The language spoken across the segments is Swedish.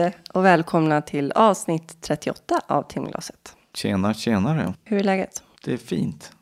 Hej och välkomna till avsnitt 38 av Timglaset. Tjena, tjenare. Hur är läget? Det är fint.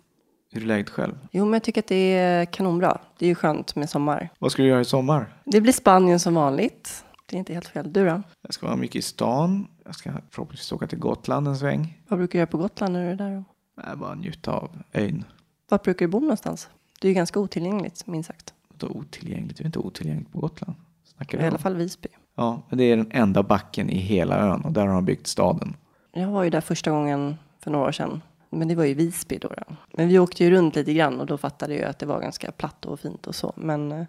Hur är läget själv? Jo, men jag tycker att det är kanonbra. Det är ju skönt med sommar. Vad ska du göra i sommar? Det blir Spanien som vanligt. Det är inte helt fel. Du då? Jag ska vara mycket i stan. Jag ska förhoppningsvis åka till Gotland en sväng. Vad brukar du göra på Gotland när du är där? Då? Nej, bara njuta av ön. Var brukar du bo någonstans? Det är ju ganska otillgängligt, minst sagt. Är otillgängligt. Det är inte otillgängligt på Gotland. Snackar I du alla om? fall Visby. Ja, men det är den enda backen i hela ön och där har de byggt staden. Jag var ju där första gången för några år sedan. Men det var ju Visby då. då. Men vi åkte ju runt lite grann och då fattade jag att det var ganska platt och fint och så. Men eh,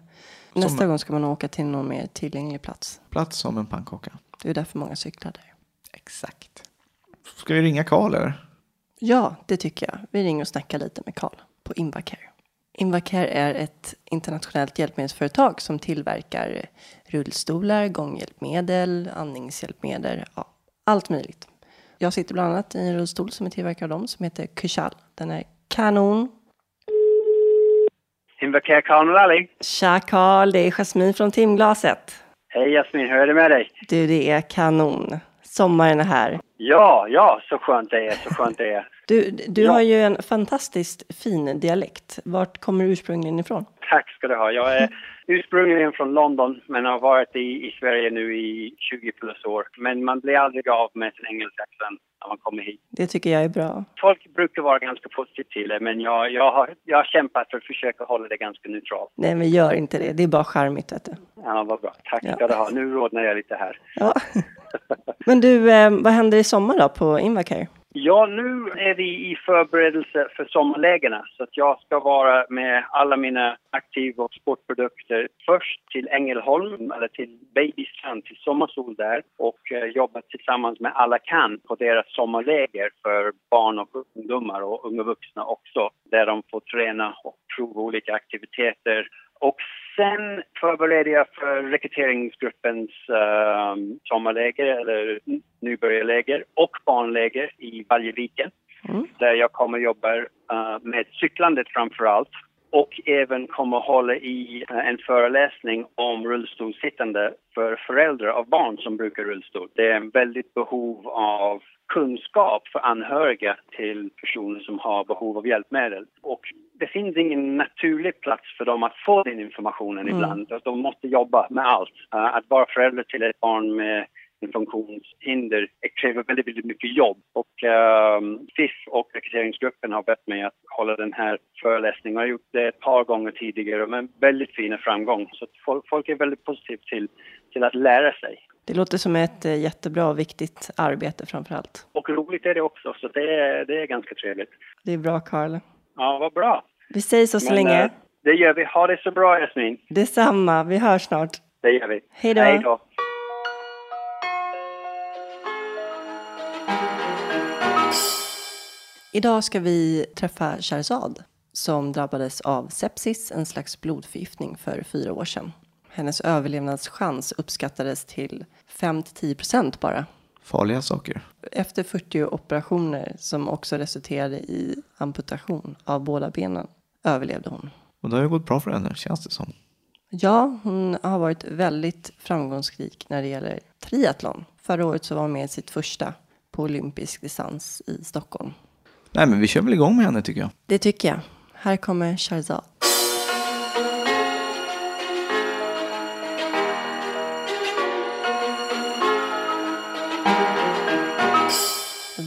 nästa gång ska man åka till någon mer tillgänglig plats. Plats som en pannkaka. Det är därför många cyklar där. Exakt. Ska vi ringa Karl eller? Ja, det tycker jag. Vi ringer och snackar lite med Karl på Invacare. Invacare är ett internationellt hjälpmedelsföretag som tillverkar rullstolar, gånghjälpmedel, andningshjälpmedel, ja, allt möjligt. Jag sitter bland annat i en rullstol som är tillverkad av dem som heter Kushal. Den är kanon. Invacare Carl Valley. Tja Karl, det är Jasmin från Timglaset. Hej Jasmin, hur är det med dig? Du, det är kanon. Sommaren är här. Ja, ja, så skönt det är, så skönt det är. Du, du Ja. har ju en fantastiskt fin dialekt. Vart kommer du ursprungligen ifrån? Tack ska du ha. Jag är ursprungligen från London men har varit i, i Sverige nu i 20 plus år. Men man blir aldrig av med sin engelska accent när man kommer hit. Det tycker jag är bra. Folk brukar vara ganska positiva till det men jag, jag, har, jag har kämpat för att försöka hålla det ganska neutralt. Nej, men gör inte det. Det är bara charmigt, vet du. Ja, vad bra. Tack Ja. ska du ha. Nu rodnar jag lite här. Ja. Men du, eh, vad händer i sommar då på Invacare? Ja, nu är vi i förberedelse för sommarlägena så att jag ska vara med alla mina aktiv och sportprodukter. Först till Ängelholm eller till Babystrand, till Sommarsol där och eh, jobba tillsammans med Alla kan på deras sommarläger för barn och ungdomar och unga vuxna också där de får träna och prova olika aktiviteter. Och sen förbereder jag för rekryteringsgruppens eh, sommarläger eller nybörjarläger och barnläger i Valjeviken. Mm. Där jag kommer jobba eh, med cyklandet framför allt och även kommer hålla i eh, en föreläsning om rullstolssittande för föräldrar av barn som brukar rullstol. Det är en väldigt behov av kunskap för anhöriga till personer som har behov av hjälpmedel. Och det finns ingen naturlig plats för dem att få den informationen ibland. Att de måste jobba med allt. Eh, att vara förälder till ett barn med en funktionshinder kräver väldigt, väldigt mycket jobb. Och ehm, FIF och rekryteringsgruppen har bett mig att hålla den här föreläsningen. Jag har gjort det ett par gånger tidigare med väldigt fina framgång. Så folk, folk är väldigt positiva till, till att lära sig. Det låter som ett eh, jättebra och viktigt arbete framför allt. Och roligt är det också, så det är, det är ganska trevligt. Det är bra, Karl. Ja, vad bra. Vi säger så så Men, länge. eh, det gör vi. Ha det så bra, Jasmin. Detsamma. Vi hörs snart. Det gör vi. Hej då. Hej då. Idag ska vi träffa Shahrzad som drabbades av sepsis, en slags blodförgiftning för fyra år sedan. Hennes överlevnadschans uppskattades till 5-10 procent bara. Farliga saker. Efter 40 operationer som också resulterade i amputation av båda benen överlevde hon. Och det har ju gått bra för henne, känns det som. Ja, hon har varit väldigt framgångsrik när det gäller triathlon. Förra året så var hon med i sitt första på olympisk distans i Stockholm. Nej, men vi kör väl igång med henne tycker jag. Det tycker jag. Här kommer Shahrzad.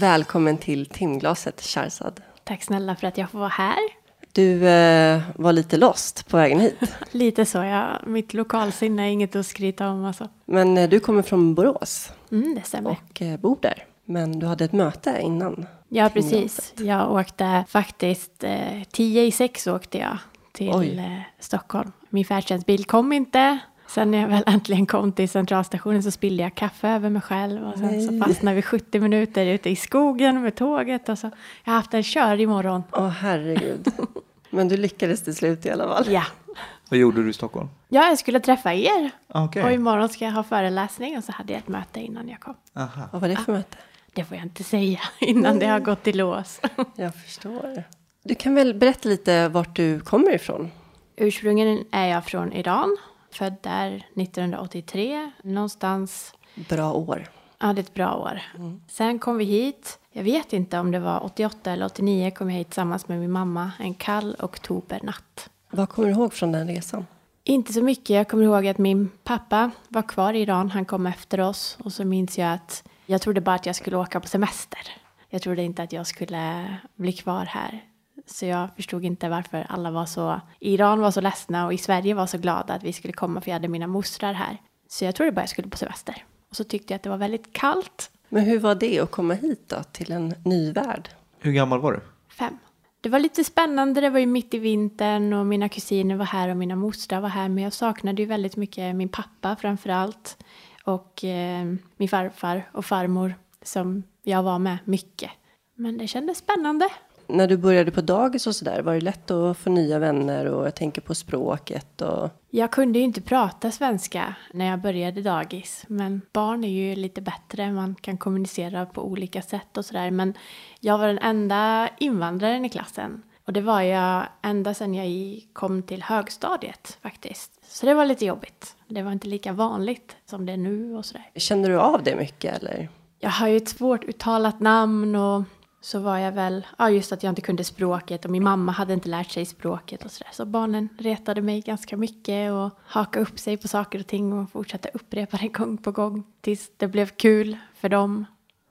Välkommen till timglaset Shahrzad. Tack snälla för att jag får vara här. Du eh, var lite lost på vägen hit. Lite så, ja. Mitt lokalsinne är inget att skryta om alltså. Men eh, du kommer från Borås Mm, det stämmer. och eh, bor där. Men du hade ett möte innan. Ja, precis. Jag åkte faktiskt eh, tio i sex åkte jag till Oj. eh, Stockholm. Min färdtjänstbil kom inte. Sen när jag väl äntligen kom till centralstationen så spillde jag kaffe över mig själv. Och sen så fastnade vi 70 minuter ute i skogen med tåget. Och så. Jag har haft en kör imorgon. Åh herregud. Men du lyckades till slut i alla fall. Ja. Vad gjorde du i Stockholm? ja, jag skulle träffa er. Ah, Okej. Och imorgon ska jag ha föreläsning och så hade jag ett möte innan jag kom. Aha. Vad var det för möte? Det får jag inte säga innan det har gått i lås. Jag förstår. Du kan väl berätta lite vart du kommer ifrån? Ursprungligen är jag från Iran. Född där 1983, någonstans. Bra år. Ja, det är ett bra år. Sen kom vi hit. Jag vet inte om det var 88 eller 89 kom jag hit tillsammans med min mamma en kall oktobernatt. Vad kommer du ihåg från den resan? Inte så mycket. Jag kommer ihåg att min pappa var kvar i Iran. Han kom efter oss. Och så minns jag att jag trodde bara att jag skulle åka på semester. Jag trodde inte att jag skulle bli kvar här. Så jag förstod inte varför alla var så... I Iran var så ledsna och i Sverige var så glada att vi skulle komma för jag hade mina mostrar här. Så jag trodde bara jag skulle på semester. Och så tyckte jag att det var väldigt kallt. Men hur var det att komma hit då, till en ny värld? Hur gammal var du? Fem. Det var lite spännande, det var ju mitt i vintern och mina kusiner var här och mina mostrar var här. Men jag saknade ju väldigt mycket min pappa framför allt. Och eh, min farfar och farmor som jag var med mycket. Men det kändes spännande. När du började på dagis och sådär, var det lätt att få nya vänner och jag tänker på språket och... Jag kunde ju inte prata svenska när jag började dagis. Men barn är ju lite bättre, man kan kommunicera på olika sätt och sådär. Men jag var den enda invandraren i klassen. Och det var jag ända sedan jag kom till högstadiet faktiskt. Så det var lite jobbigt. Det var inte lika vanligt som det är nu och sådär. Känner du av det mycket eller? Jag har ju ett svårt uttalat namn och så var jag väl, ja just att jag inte kunde språket och min mamma hade inte lärt sig språket och sådär. Så barnen retade mig ganska mycket och hakade upp sig på saker och ting och fortsatte upprepa det gång på gång tills det blev kul för dem.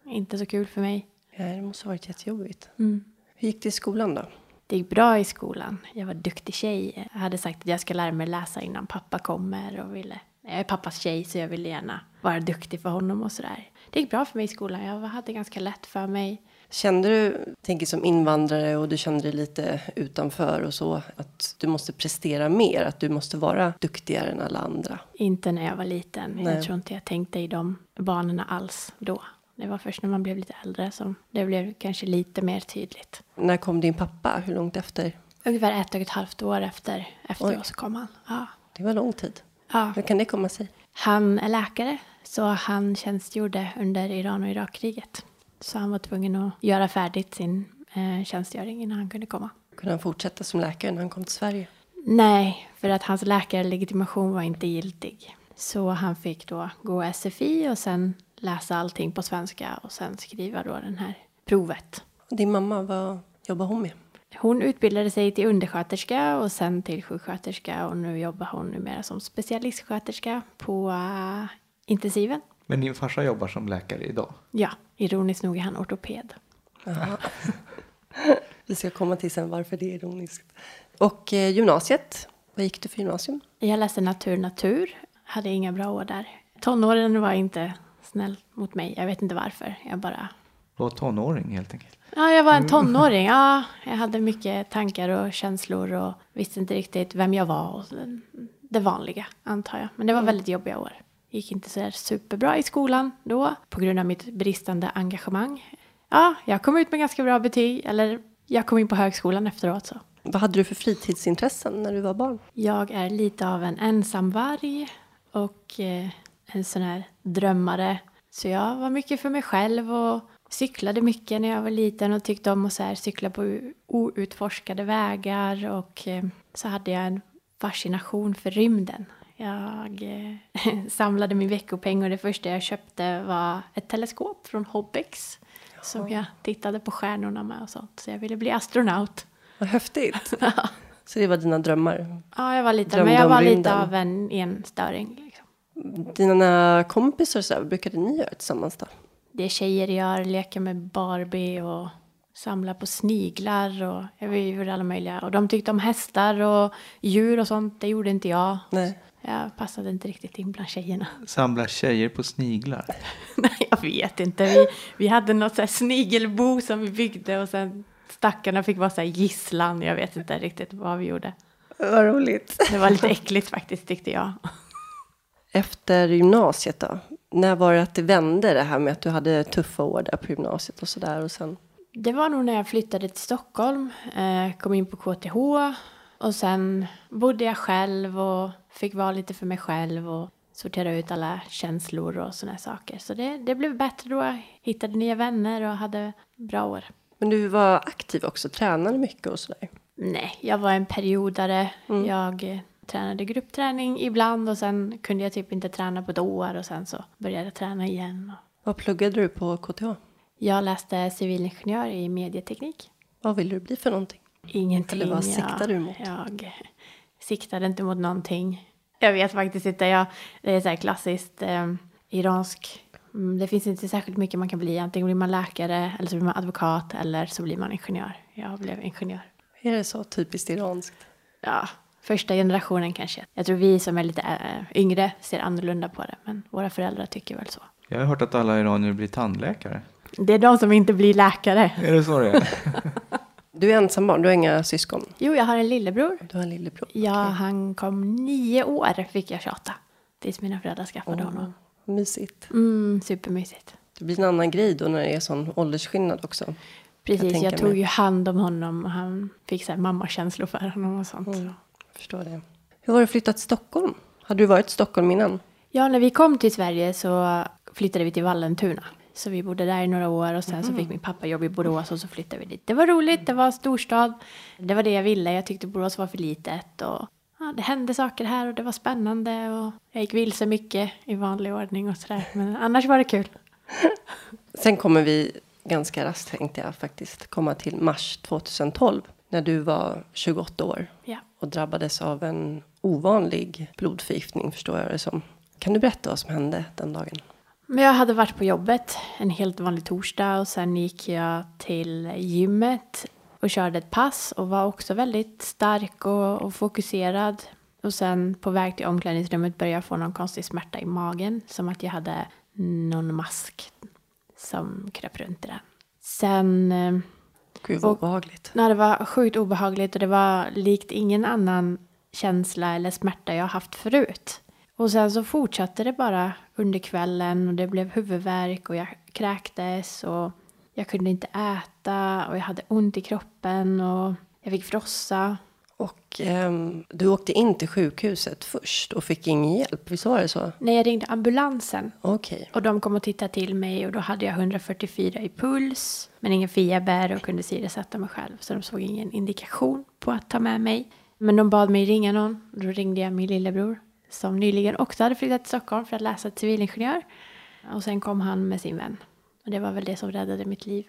Inte så kul för mig. Ja, det måste ha varit jättejobbigt. Mm. Hur gick det i skolan då? Det gick bra i skolan. Jag var duktig tjej. Jag hade sagt att jag ska lära mig läsa innan pappa kommer och ville. Jag är pappas tjej så jag ville gärna vara duktig för honom och sådär. Det gick bra för mig i skolan. Jag hade ganska lätt för mig. Kände du, tänker som invandrare och du kände dig lite utanför och så, att du måste prestera mer, att du måste vara duktigare än alla andra? Inte när jag var liten. Nej. Jag tror inte jag tänkte i de banorna alls då. Det var först när man blev lite äldre som det blev kanske lite mer tydligt. När kom din pappa? Hur långt efter? Ungefär ett och ett halvt år efter, efter Oj. oss kom han. Ja. Det var lång tid. Ja. Hur kan det komma sig? Han är läkare, så han tjänstgjorde under Iran och Irakkriget. Så han var tvungen att göra färdigt sin eh, tjänstgöring innan han kunde komma. Kunde han fortsätta som läkare när han kom till Sverige? Nej, för att hans läkarlegitimation var inte giltig. Så han fick då gå SFI och sen läsa allting på svenska och sen skriva då den här provet. Din mamma, vad jobbar hon med? Hon utbildade sig till undersköterska och sen till sjuksköterska och nu jobbar hon numera som specialistsköterska på eh, intensiven. Men din farsa jobbar som läkare idag? Ja, ironiskt nog är han ortoped. Jaha. Vi ska komma till sen varför det är ironiskt. Och eh, gymnasiet, vad gick du för gymnasium? Jag läste natur, natur. Hade inga bra år där. Tonåren var inte snäll mot mig. Jag vet inte varför. Jag bara... Var tonåring helt enkelt. Ja, jag var en tonåring. Ja, jag hade mycket tankar och känslor och visste inte riktigt vem jag var. Och det vanliga, antar jag. Men det var väldigt jobbiga år. Gick inte så superbra i skolan då på grund av mitt bristande engagemang. Ja, jag kom ut med ganska bra betyg. Eller jag kom in på högskolan efteråt så. Vad hade du för fritidsintressen när du var barn? Jag är lite av en ensamvarg och eh, en sån här drömmare. Så jag var mycket för mig själv och cyklade mycket när jag var liten och tyckte om att så här cykla på outforskade vägar och eh, så hade jag en fascination för rymden. Jag eh, samlade min veckopeng och det första jag köpte var ett teleskop från Hobbex som jag tittade på stjärnorna med och sånt. Så jag ville bli astronaut. Vad häftigt! Så det var dina drömmar? Ja, jag var Drömde men jag var lite av en enstöring. Liksom. Dina kompisar, så här, brukade ni göra tillsammans då? Det tjejer gör, leka med Barbie och samla på sniglar och jag gjorde alla möjliga. Och de tyckte om hästar och djur och sånt, det gjorde inte jag. Nej. Jag passade inte riktigt in bland tjejerna. Samlar tjejer på sniglar. Nej, jag vet inte. Vi, vi hade något så här snigelbo som vi byggde och sen stackarna fick vara så här gisslan. Jag vet inte riktigt vad vi gjorde. Vad roligt! Det var lite äckligt faktiskt tyckte jag. Efter gymnasiet då? När var det att det vände det här med att du hade tuffa år där på gymnasiet och sådär och sen? Det var nog när jag flyttade till Stockholm, eh, kom in på KTH och sen bodde jag själv och fick vara lite för mig själv och sortera ut alla känslor och sådana saker. Så det, det blev bättre då. Jag hittade nya vänner och hade bra år. Men du var aktiv också, tränade mycket och sådär. Nej, jag var en periodare. Jag eh, tränade gruppträning ibland och sen kunde jag typ inte träna på ett år och sen så började jag träna igen. Vad pluggade du på KTH? Jag läste civilingenjör i medieteknik. Vad ville du bli för någonting? Ingenting. Eller vad siktade du mot? Jag siktade inte mot någonting. Jag vet faktiskt inte. Jag, det är så här klassiskt eh, iransk. Mm, Det finns inte särskilt mycket man kan bli. Antingen blir man läkare eller så blir man advokat eller så blir man ingenjör. Jag blev ingenjör. Är det så typiskt iranskt? Ja, första generationen kanske. Jag tror vi som är lite äh, yngre ser annorlunda på det. Men våra föräldrar tycker väl så. Jag har hört att alla iranier blir tandläkare. Det är de som inte blir läkare. Är det så det är? Du är ensam barn, du har inga syskon? Jo, jag har en lillebror. Du har en lillebror? Ja, han kom nio år fick jag tjata. Tills mina föräldrar skaffade honom. Mysigt. Mm, supermysigt. Det blir en annan grej då när det är sån åldersskillnad också. Precis, tänka jag tog mig. ju hand om honom och han fick så här mammakänslor för honom och sånt. Mm. Jag förstår det. Hur var det att flytta till Stockholm? Hade du varit i Stockholm innan? Ja, när vi kom till Sverige så flyttade vi till Vallentuna. Så vi bodde där i några år och sen så fick min pappa jobb i Borås och så flyttade vi dit. Det var roligt, det var storstad. Det var det jag ville, jag tyckte Borås var för litet och ja, det hände saker här och det var spännande och jag gick vilse mycket i vanlig ordning och sådär. Men annars var det kul. Sen kommer vi ganska raskt tänkte jag faktiskt komma till mars 2012 när du var 28 år Ja. och drabbades av en ovanlig blodförgiftning förstår jag det som. Kan du berätta vad som hände den dagen? Men jag hade varit på jobbet en helt vanlig torsdag och sen gick jag till gymmet och körde ett pass och var också väldigt stark och, och fokuserad. Och sen på väg till omklädningsrummet började jag få någon konstig smärta i magen. Som att jag hade någon mask som kröp runt i den. Sen, eh, Gud vad Och- obehagligt. nej, det var sjukt obehagligt och det var likt ingen annan känsla eller smärta jag haft förut. Och sen så fortsatte det bara under kvällen och det blev huvudvärk och jag kräktes och jag kunde inte äta och jag hade ont i kroppen och jag fick frossa. Och ehm, du åkte in till sjukhuset först och fick ingen hjälp, visst var det så? När jag ringde ambulansen Okej. och de kom och tittade till mig och då hade jag 144 i puls men ingen feber och kunde syresätta mig själv så de såg ingen indikation på att ta med mig. Men de bad mig ringa någon och då ringde jag min lillebror som nyligen också hade flyttat till Stockholm för att läsa till civilingenjör. Och sen kom han med sin vän. Och det var väl det som räddade mitt liv.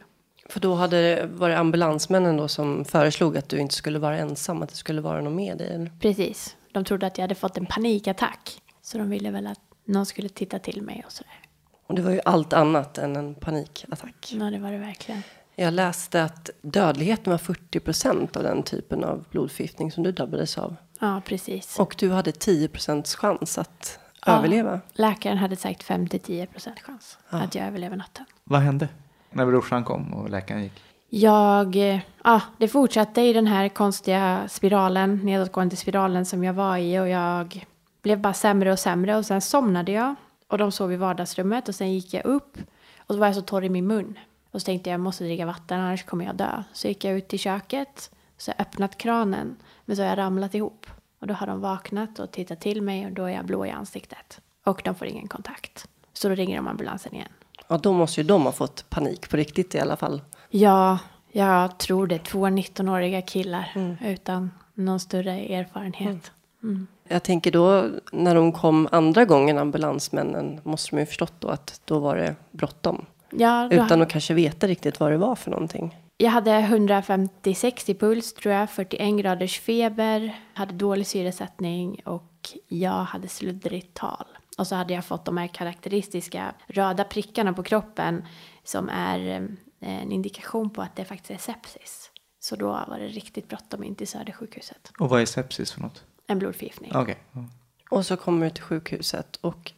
För då hade var det ambulansmännen då som föreslog att du inte skulle vara ensam, att det skulle vara någon med dig? Eller? Precis. De trodde att jag hade fått en panikattack. Så de ville väl att någon skulle titta till mig och sådär. Och det var ju allt annat än en panikattack. Ja, det var det verkligen. Jag läste att dödligheten var 40 procent av den typen av blodförgiftning som du drabbades av. Ja, precis. Och du hade 10 procents chans att Ja. överleva. Läkaren hade sagt 5-10 procent chans att jag överlever natten. Vad hände när brorsan kom och läkaren gick? Jag, eh, ja, det fortsatte i den här konstiga spiralen, nedåtgående spiralen som jag var i och jag blev bara sämre och sämre och sen somnade jag och de sov i vardagsrummet och sen gick jag upp och då var jag så torr i min mun och så tänkte jag jag måste dricka vatten annars kommer jag dö. Så gick jag ut i köket så har jag öppnat kranen men så har jag ramlat ihop och då har de vaknat och tittat till mig och då är jag blå i ansiktet och de får ingen kontakt. Så då ringer de ambulansen igen. Ja, då måste ju de ha fått panik på riktigt i alla fall. Ja, jag tror det. Två 19-åriga killar utan någon större erfarenhet. Mm. Jag tänker då när de kom andra gången, ambulansmännen, måste de ju förstått då att då var det bråttom. Ja, då, Utan att kanske veta riktigt vad det var för någonting. Jag hade 156 i puls tror jag, 41 graders feber, hade dålig syresättning och jag hade sluddrigt tal. Och så hade jag fått de här karaktäristiska röda prickarna på kroppen som är eh, en indikation på att det faktiskt är sepsis. Så då var det riktigt bråttom in till Södersjukhuset. Och vad är sepsis för något? En blodförgiftning. Okej. Mm. Och så kommer du till sjukhuset och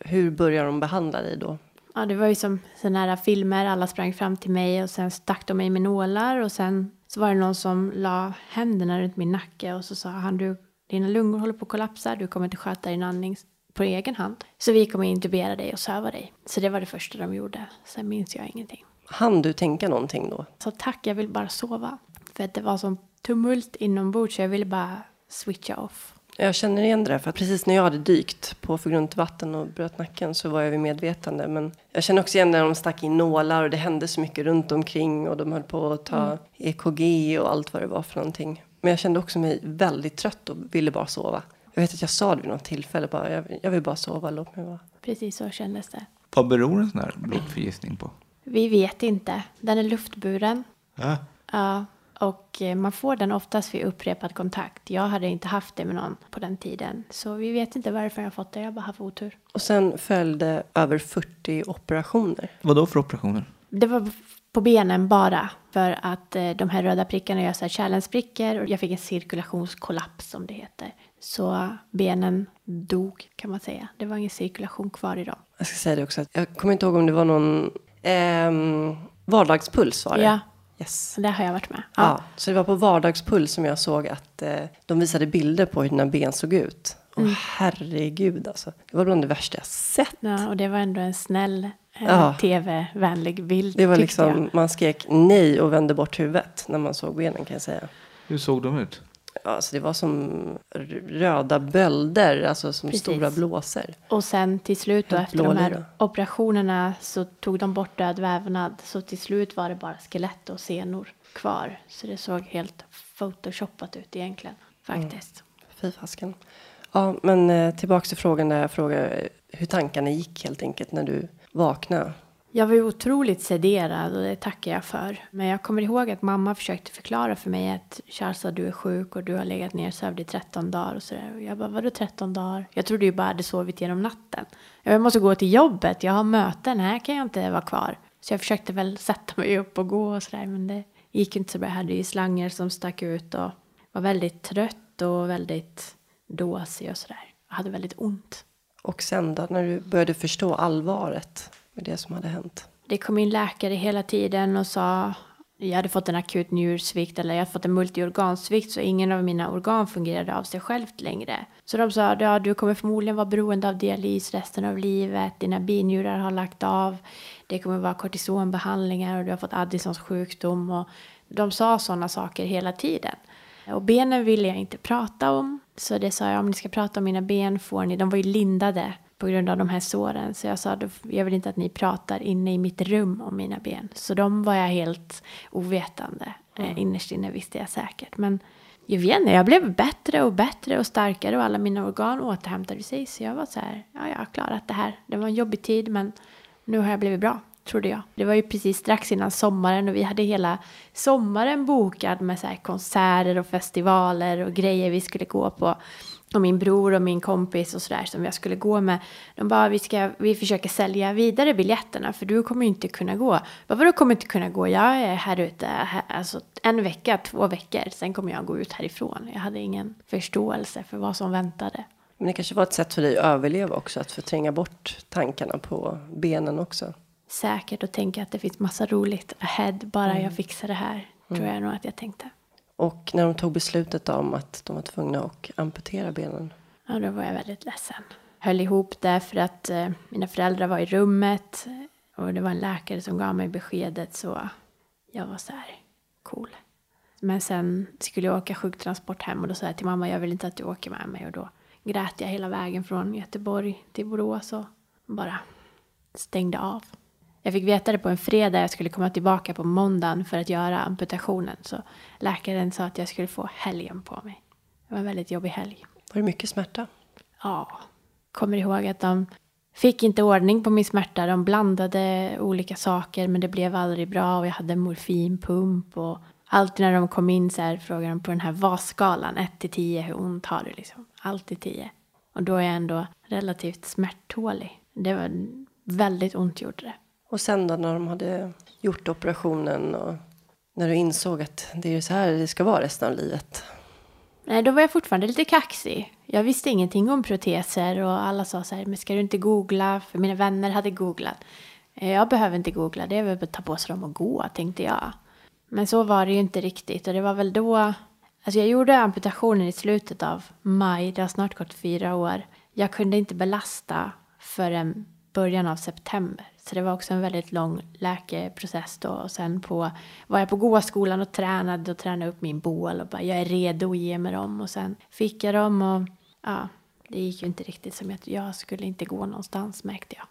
hur börjar de behandla dig då? Ja, det var ju som sådana här filmer. Alla sprang fram till mig och sen stack de mig med nålar och sen så var det någon som la händerna runt min nacke och så sa han du, dina lungor håller på att kollapsa, du kommer inte sköta din andning på egen hand. Så vi kommer intubera dig och söva dig. Så det var det första de gjorde. Sen minns jag ingenting. Han du tänka någonting då? Så tack, jag vill bara sova. För att det var som tumult inombords så jag ville bara switcha off. Jag känner igen det där, för att precis när jag hade dykt på för grunt vatten och bröt nacken så var jag vid medvetande. Men jag känner också igen när de stack in nålar och det hände så mycket runt omkring och de höll på att ta EKG och allt vad det var för någonting. Men jag kände också mig väldigt trött och ville bara sova. Jag vet att jag sa det vid något tillfälle bara, jag, jag vill bara sova, låt mig vara. Precis så kändes det. Vad beror en sån här blodförgiftning på? Vi vet inte. Den är luftburen. Ja. Ja, och eh, man får den oftast vid upprepad kontakt. Jag hade inte haft det med någon på den tiden. Så vi vet inte varför jag har fått det. Jag bara haft otur. Och sen följde över 40 operationer. Vad då för operationer? Det var på benen bara. För att eh, de här röda prickarna gör så här kärlensprickor. Och jag fick en cirkulationskollaps som det heter. Så benen dog kan man säga. Det var ingen cirkulation kvar i dem. Jag ska säga det också, jag kommer inte ihåg om det var någon ehm, vardagspuls var det. Ja, Yes. det har jag varit med. Ja. Ja. så det var på vardagspuls som jag såg att eh, de visade bilder på hur dina ben såg ut. Och Mm. herregud alltså. Det var bland det värsta jag sett. Ja, och det var ändå en snäll eh, Ja. tv-vänlig bild. Det var liksom, jag. man skrek nej och vände bort huvudet när man såg benen kan jag säga. Hur såg de ut? Alltså det var som röda bölder, alltså som Precis. stora blåsor. Och sen till slut då efter de här operationerna så tog de bort död vävnad. Så till slut var det bara skelett och senor kvar. Så det såg helt photoshoppat ut egentligen. Faktiskt. Fy fasken. Ja, men eh, tillbaks till frågan där jag frågade hur tankarna gick helt enkelt när du vaknade. Jag var ju otroligt sederad och det tackar jag för. Men jag kommer ihåg att mamma försökte förklara för mig att Charles du är sjuk och du har legat nersövd i 13 dagar och sådär. Och jag bara, vadå 13 dagar? Jag trodde ju bara hade sovit genom natten. Jag måste gå till jobbet, jag har möten, här kan jag inte vara kvar. Så jag försökte väl sätta mig upp och gå och sådär men det gick inte så bra. Jag hade ju slanger som stack ut och var väldigt trött och väldigt dåsig och sådär. Jag hade väldigt ont. Och sen då, när du började förstå allvaret med det som hade hänt. Det kom in läkare hela tiden och sa jag hade fått en akut njursvikt eller jag hade fått en multiorgansvikt så ingen av mina organ fungerade av sig självt längre. Så de sa ja, du kommer förmodligen vara beroende av dialys resten av livet, dina binjurar har lagt av, det kommer vara kortisonbehandlingar och du har fått Addisons sjukdom och de sa sådana saker hela tiden. Och benen ville jag inte prata om. Så det sa jag, om ni ska prata om mina ben får ni, de var ju lindade på grund av de här såren. Så jag sa, "Då- jag vill inte att ni pratar inne i mitt rum om mina ben. Så de var jag helt ovetande. Eh, innerst inne visste jag säkert. Men jag vet inte, jag blev bättre och bättre och starkare och alla mina organ återhämtade sig. Så jag var så här, ja jag har klarat det här. Det var en jobbig tid men nu har jag blivit bra, trodde jag. Det var ju precis strax innan sommaren och vi hade hela sommaren bokad med så konserter och festivaler och grejer vi skulle gå på. Och min bror och min kompis och sådär som jag skulle gå med. De bara, vi, ska, vi försöker sälja vidare biljetterna för du kommer ju inte kunna gå. Bara, Vadå kommer inte kunna gå? Jag är här ute här, alltså en vecka, två veckor. Sen kommer jag gå ut härifrån. Jag hade ingen förståelse för vad som väntade. Men det kanske var ett sätt för dig att överleva också, att förtränga bort tankarna på benen också. säkert och tänka att det finns massa roligt ahead bara jag fixar det här. Tror jag nog att jag tänkte. Och när de tog beslutet om att de var tvungna att amputera benen. Ja, då var jag väldigt ledsen. Höll ihop det för att eh, mina föräldrar var i rummet eh, och det var en läkare som gav mig beskedet så jag var så här cool. Men sen skulle jag åka sjuktransport hem och då sa jag till mamma jag vill inte att du åker med mig och då grät jag hela vägen från Göteborg till Borås och bara stängde av. Jag fick veta det på en fredag, jag skulle komma tillbaka på måndagen för att göra amputationen. Så läkaren sa att jag skulle få helgen på mig. Det var en väldigt jobbig helg. Var det mycket smärta? Ja, kommer ihåg att de fick inte ordning på min smärta. De blandade olika saker men det blev aldrig bra och jag hade morfinpump och alltid när de kom in så här frågade de på den här VAS-skalan 1 till 10 hur ont har du liksom? Alltid 10. Och då är jag ändå relativt smärttålig. Det var väldigt ont gjorde det. Och sen då när de hade gjort operationen och när du insåg att det är så här det ska vara resten av livet. Nej, då var jag fortfarande lite kaxig. Jag visste ingenting om proteser och alla sa så här, men ska du inte googla? För mina vänner hade googlat. Eh, jag behöver inte googla, det är väl bara att ta på sig dem och gå, tänkte jag. Men så var det ju inte riktigt och det var väl då... Alltså jag gjorde amputationen i slutet av maj, det har snart gått fyra år. Jag kunde inte belasta förrän början av september. Så det var också en väldigt lång läkeprocess då. Och sen på, var jag på gåskolan och tränade och tränade upp min bål och bara jag är redo att ge mig dem. Och sen fick jag dem och ja, det gick ju inte riktigt som jag, jag skulle inte gå någonstans märkte jag.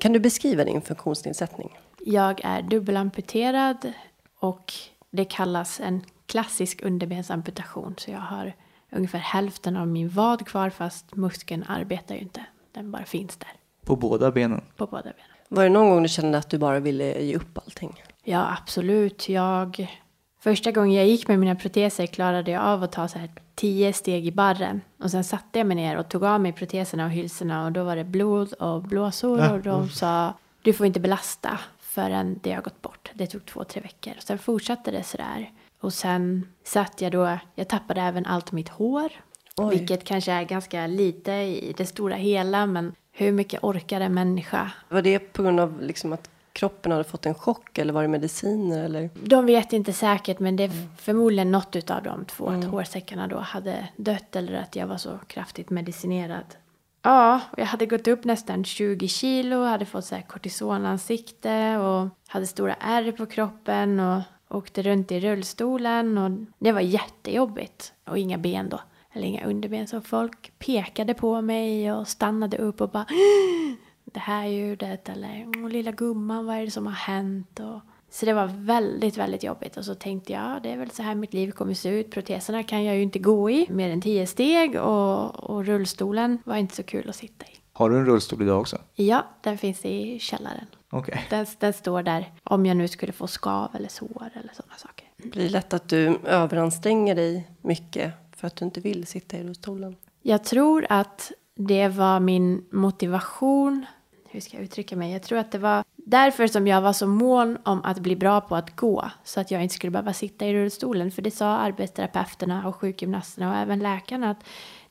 Kan du beskriva din funktionsnedsättning? Jag är dubbelamputerad och det kallas en klassisk underbensamputation. Så jag har ungefär hälften av min vad kvar fast muskeln arbetar ju inte. Den bara finns där På båda benen. på båda benen. Var det någon gång du kände att du bara ville ge upp allting? Ja, absolut. Jag, första gången jag gick med mina proteser klarade jag av att ta så här tio steg i barren. Och sen satte jag mig ner och tog av mig proteserna och hylsorna och då var det blod och blåsor Ja. och de sa du får inte belasta förrän det har gått bort. Det tog två, tre veckor. Sen fortsatte det sådär. Och sen satt jag då, jag tappade även allt mitt hår. Oj. Vilket kanske är ganska lite i det stora hela men hur mycket orkar en människa? Var det på grund av liksom att kroppen hade fått en chock eller var det mediciner eller? De vet inte säkert men det är förmodligen något av de två. Att hårsäckarna då hade dött eller att jag var så kraftigt medicinerad. Ja, jag hade gått upp nästan 20 kilo, hade fått så här kortisonansikte och hade stora ärr på kroppen och åkte runt i rullstolen och det var jättejobbigt. Och inga ben då, eller inga underben. Så folk pekade på mig och stannade upp och bara det här ljudet eller "Åh, lilla gumman, vad är det som har hänt? Och, så det var väldigt, väldigt jobbigt. Och så tänkte jag, ja, det är väl så här mitt liv kommer se ut. Proteserna kan jag ju inte gå i mer än tio steg och, och rullstolen var inte så kul att sitta i. Har du en rullstol idag också? Ja, den finns i källaren. Okej. Den, den står där om jag nu skulle få skav eller sår eller sådana saker. Det blir lätt att du överanstränger dig mycket för att du inte vill sitta i rullstolen. Jag tror att det var min motivation. Hur ska jag uttrycka mig? Jag tror att det var därför som jag var så mån om att bli bra på att gå. Så att jag inte skulle behöva sitta i rullstolen. För det sa arbetsterapeuterna och sjukgymnasterna och även läkarna att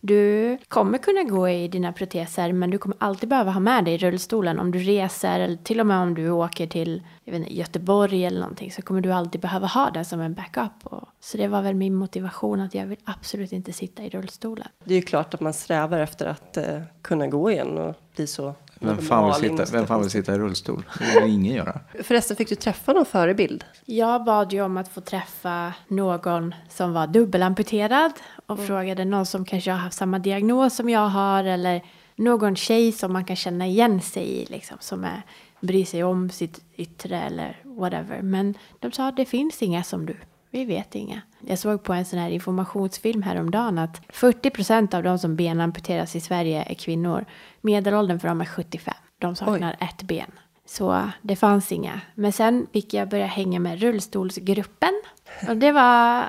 du kommer kunna gå i dina proteser men du kommer alltid behöva ha med dig rullstolen om du reser eller till och med om du åker till jag vet inte, Göteborg eller någonting så kommer du alltid behöva ha den som en backup. Och, så det var väl min motivation att jag vill absolut inte sitta i rullstolen. Det är ju klart att man strävar efter att eh, kunna gå igen och bli så vem fan, vill sitta, vem fan vill sitta i rullstol? Det vill ingen göra. Förresten, fick du träffa någon förebild? Jag bad ju om att få träffa någon som var dubbelamputerad och frågade någon som kanske har haft samma diagnos som jag har eller någon tjej som man kan känna igen sig i liksom som är, bryr sig om sitt yttre eller whatever. Men de sa att det finns inga som du. Vi vet inga. Jag såg på en sån här informationsfilm häromdagen att 40% av de som benamputeras i Sverige är kvinnor. Medelåldern för dem är 75. De saknar ett ben. Så det fanns inga. Men sen fick jag börja hänga med rullstolsgruppen. Och det var,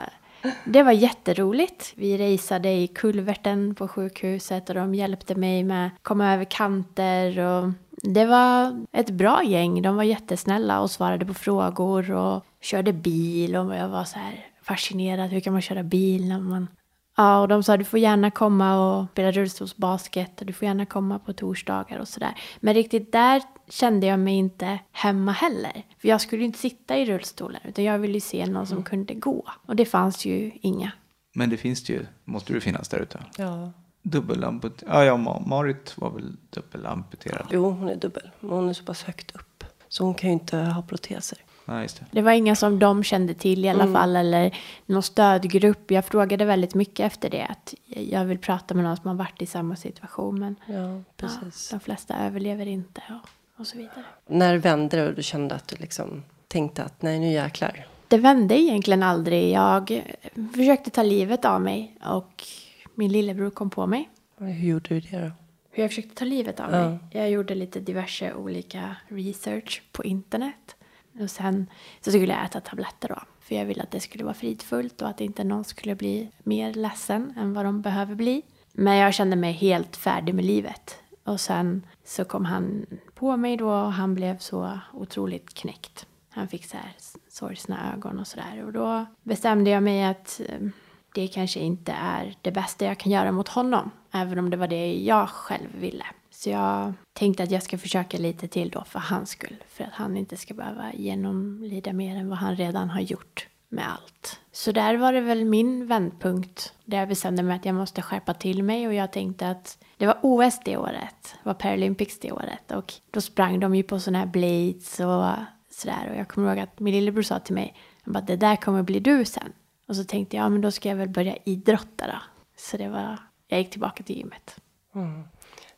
det var jätteroligt. Vi raceade i kulverten på sjukhuset och de hjälpte mig med att komma över kanter. Och det var ett bra gäng. De var jättesnälla och svarade på frågor och körde bil. Och jag var så här fascinerad. Hur kan man köra bil när man Ja, och de sa du får gärna komma och spela rullstolsbasket och du får gärna komma på torsdagar och sådär. Men riktigt där kände jag mig inte hemma heller. För jag skulle ju inte sitta i rullstolen utan jag ville ju se någon som kunde gå. Och det fanns ju inga. Men det finns det ju, måste det finnas där ute. Ja. Dubbelamputerad. Ja, ja, Ma- Marit var väl dubbelamputerad. Jo, hon är dubbel. Men hon är så pass högt upp. Så hon kan ju inte ha proteser. Nej, just det. Det var inga som de kände till i alla fall eller någon stödgrupp. Jag frågade väldigt mycket efter det. Att jag vill prata med någon som har varit i samma situation men Ja, ja, precis. de flesta överlever inte och, och så vidare. När vände det och du kände att du liksom tänkte att nej, nu jäklar. Det vände egentligen aldrig. Jag försökte ta livet av mig och min lillebror kom på mig. Hur gjorde du det då? Hur jag försökte ta livet av Ja. mig. Jag gjorde lite diverse olika research på internet. Och sen så skulle jag äta tabletter då. För jag ville att det skulle vara fridfullt och att inte någon skulle bli mer ledsen än vad de behöver bli. Men jag kände mig helt färdig med livet. Och sen så kom han på mig då och han blev så otroligt knäckt. Han fick så här sorgsna ögon och sådär. Och då bestämde jag mig att eh, det kanske inte är det bästa jag kan göra mot honom. Även om det var det jag själv ville. Så jag tänkte att jag ska försöka lite till då för hans skull. För att han inte ska behöva genomlida mer än vad han redan har gjort med allt. Så där var det väl min vändpunkt. Där jag bestämde mig att jag måste skärpa till mig och jag tänkte att det var OS det året. Det var Paralympics det året. Och då sprang de ju på sådana här blades och sådär. Och jag kommer ihåg att min lillebror sa till mig, han bara, det där kommer bli du sen. Och så tänkte jag, ja men då ska jag väl börja idrotta då. Så det var, jag gick tillbaka till gymmet. Mm.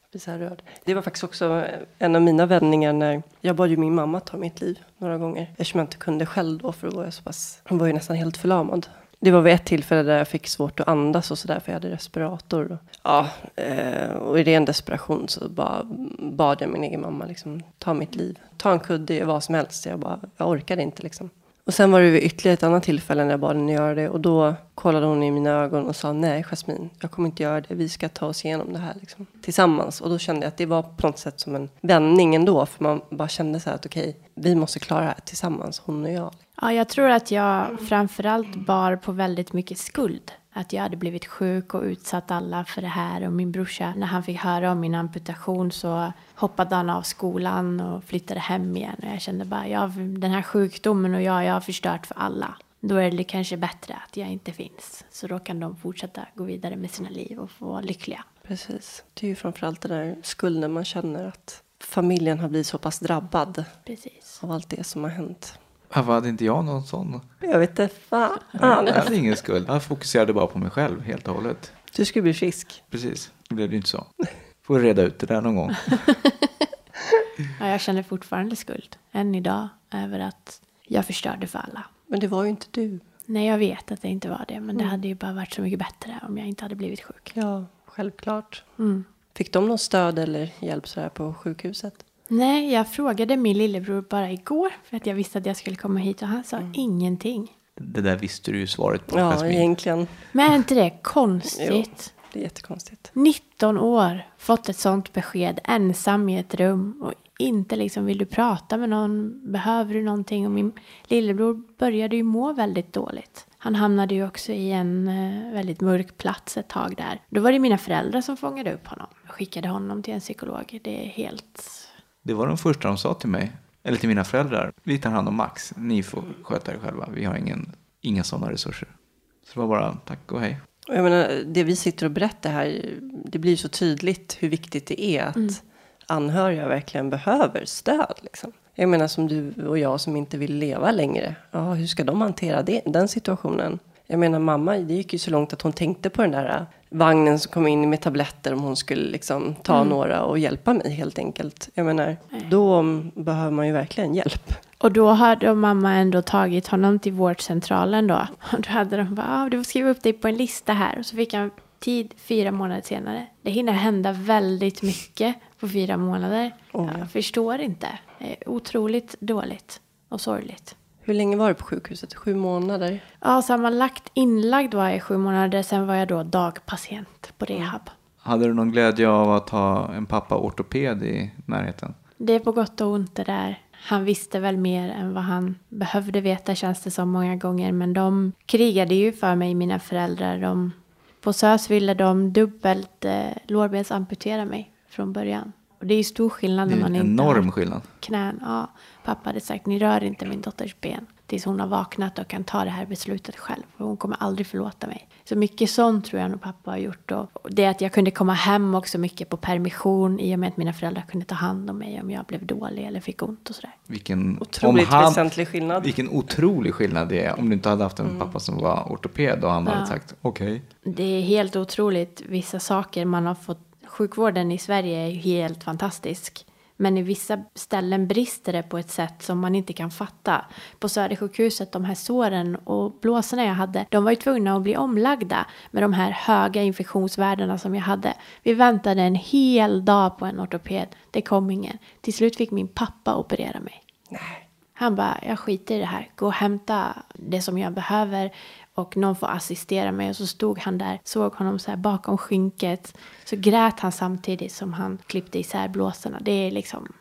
Jag blir så här rörd. Det var faktiskt också en av mina vändningar när jag bad ju min mamma ta mitt liv några gånger. Eftersom jag inte kunde själv då för då var jag så pass, hon var ju nästan helt förlamad. Det var vid ett tillfälle där jag fick svårt att andas och sådär för jag hade respirator. Ja, eh, och i ren desperation så bara bad jag min egen mamma liksom ta mitt liv. Ta en kudde, vad som helst. Jag bara, jag orkade inte liksom. Och sen var det vid ytterligare ett annat tillfälle när jag bad henne göra det. Och då kollade hon i mina ögon och sa nej Jasmin, jag kommer inte göra det. Vi ska ta oss igenom det här liksom, tillsammans. Och då kände jag att det var på något sätt som en vändning ändå. För man bara kände så här att okej, vi måste klara det här tillsammans, hon och jag. Ja, jag tror att jag framförallt bar på väldigt mycket skuld. Att jag hade blivit sjuk och utsatt alla för det här. Och min brorsa, när han fick höra om min amputation så hoppade han av skolan och flyttade hem igen. Och jag kände bara, jag, den här sjukdomen och jag, jag har förstört för alla. Då är det kanske bättre att jag inte finns. Så då kan de fortsätta gå vidare med sina liv och få vara lyckliga. Precis. Det är ju framförallt den där skulden man känner att familjen har blivit så pass drabbad Precis. av allt det som har hänt. Varför hade inte jag någon sån? Jag vet inte fan. Jag hade ingen skuld. Jag fokuserade bara på mig själv helt och hållet. Du skulle bli frisk. Precis, det blev det ju inte så. Får reda ut det där någon gång. Ja, jag känner fortfarande skuld, än idag, över att jag förstörde för alla. Men det var ju inte du. Nej, jag vet att det inte var det, men det hade ju bara varit så mycket bättre om jag inte hade blivit sjuk. Ja, självklart. Mm. Fick de någon stöd eller hjälp sådär på sjukhuset? Nej, jag frågade min lillebror bara igår för att jag visste att jag skulle komma hit och han sa ingenting. Det där visste du ju svaret på, Ja, Jasmin. egentligen. Men är inte det konstigt? Det är jättekonstigt. 19 år, fått ett sånt besked, ensam i ett rum och inte liksom vill du prata med någon, behöver du någonting? Och min lillebror började ju må väldigt dåligt. Han hamnade ju också i en eh, väldigt mörk plats ett tag där. Då var det mina föräldrar som fångade upp honom och skickade honom till en psykolog. Det är helt... Det var de första de sa till mig, eller till mina föräldrar. Vi tar hand om Max, ni får sköta er själva. Vi har ingen, inga sådana resurser. Så det var bara tack och hej. Jag menar, det vi sitter och berättar här, det blir så tydligt hur viktigt det är att anhöriga verkligen behöver stöd. Liksom. Jag menar som du och jag som inte vill leva längre. Ja, hur ska de hantera det, den situationen? Jag menar mamma, det gick ju så långt att hon tänkte på den där äh, vagnen som kom in med tabletter om hon skulle liksom ta några och hjälpa mig helt enkelt. Jag menar, då mm, behöver man ju verkligen hjälp. Och då hade mamma ändå tagit honom till vårdcentralen då. Och då hade de bara, ah, du får skriva upp dig på en lista här. Och så fick han tid fyra månader senare. Det hinner hända väldigt mycket på fyra månader. Oj. Jag förstår inte. Det är otroligt dåligt och sorgligt. Hur länge var du på sjukhuset? Sju månader? Ja, sammanlagt inlagd var jag i sju månader. Sen var jag då dagpatient på rehab. Hade du någon glädje av att ha en pappa ortoped i närheten? Det är på gott och ont det där. Han visste väl mer än vad han behövde veta känns det som många gånger. Men de krigade ju för mig, mina föräldrar. De, på SÖS ville de dubbelt eh, lårbensamputera mig från början. Och det är ju stor skillnad Det när är en man inte enorm har skillnad. knän. Ja, pappa hade sagt ni rör inte min dotters ben tills hon har vaknat och kan ta det här beslutet själv. Hon kommer aldrig förlåta mig. Så mycket sånt tror jag nog pappa har gjort. Och det att jag kunde komma hem också mycket på permission i och med att mina föräldrar kunde ta hand om mig om jag blev dålig eller fick ont och sådär. Vilken, Otroligt han- väsentlig skillnad. Vilken otrolig skillnad det är om du inte hade haft en pappa som var ortoped och han hade Ja. sagt okej. Det är helt otroligt vissa saker man har fått. Sjukvården i Sverige är ju helt fantastisk. Men i vissa ställen brister det på ett sätt som man inte kan fatta. På Södersjukhuset, de här såren och blåsorna jag hade, de var ju tvungna att bli omlagda med de här höga infektionsvärdena som jag hade. Vi väntade en hel dag på en ortoped. Det kom ingen. Till slut fick min pappa operera mig. Nej. Han bara, jag skiter i det här. Gå och hämta det som jag behöver och någon får assistera mig. Och så stod han där, såg honom så här bakom skynket. Så grät han samtidigt som han klippte isär blåsorna. Det är liksom...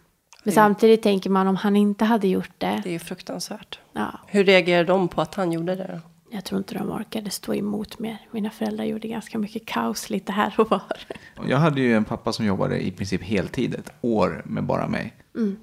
Men samtidigt tänker man om han inte hade gjort det. Det är ju fruktansvärt. Ja, Hur reagerade de på att han gjorde det då? Jag tror inte de orkade stå emot mer. Mina föräldrar gjorde ganska mycket kaos lite här och var. Jag hade ju en pappa som jobbade i princip heltid, ett år med bara mig.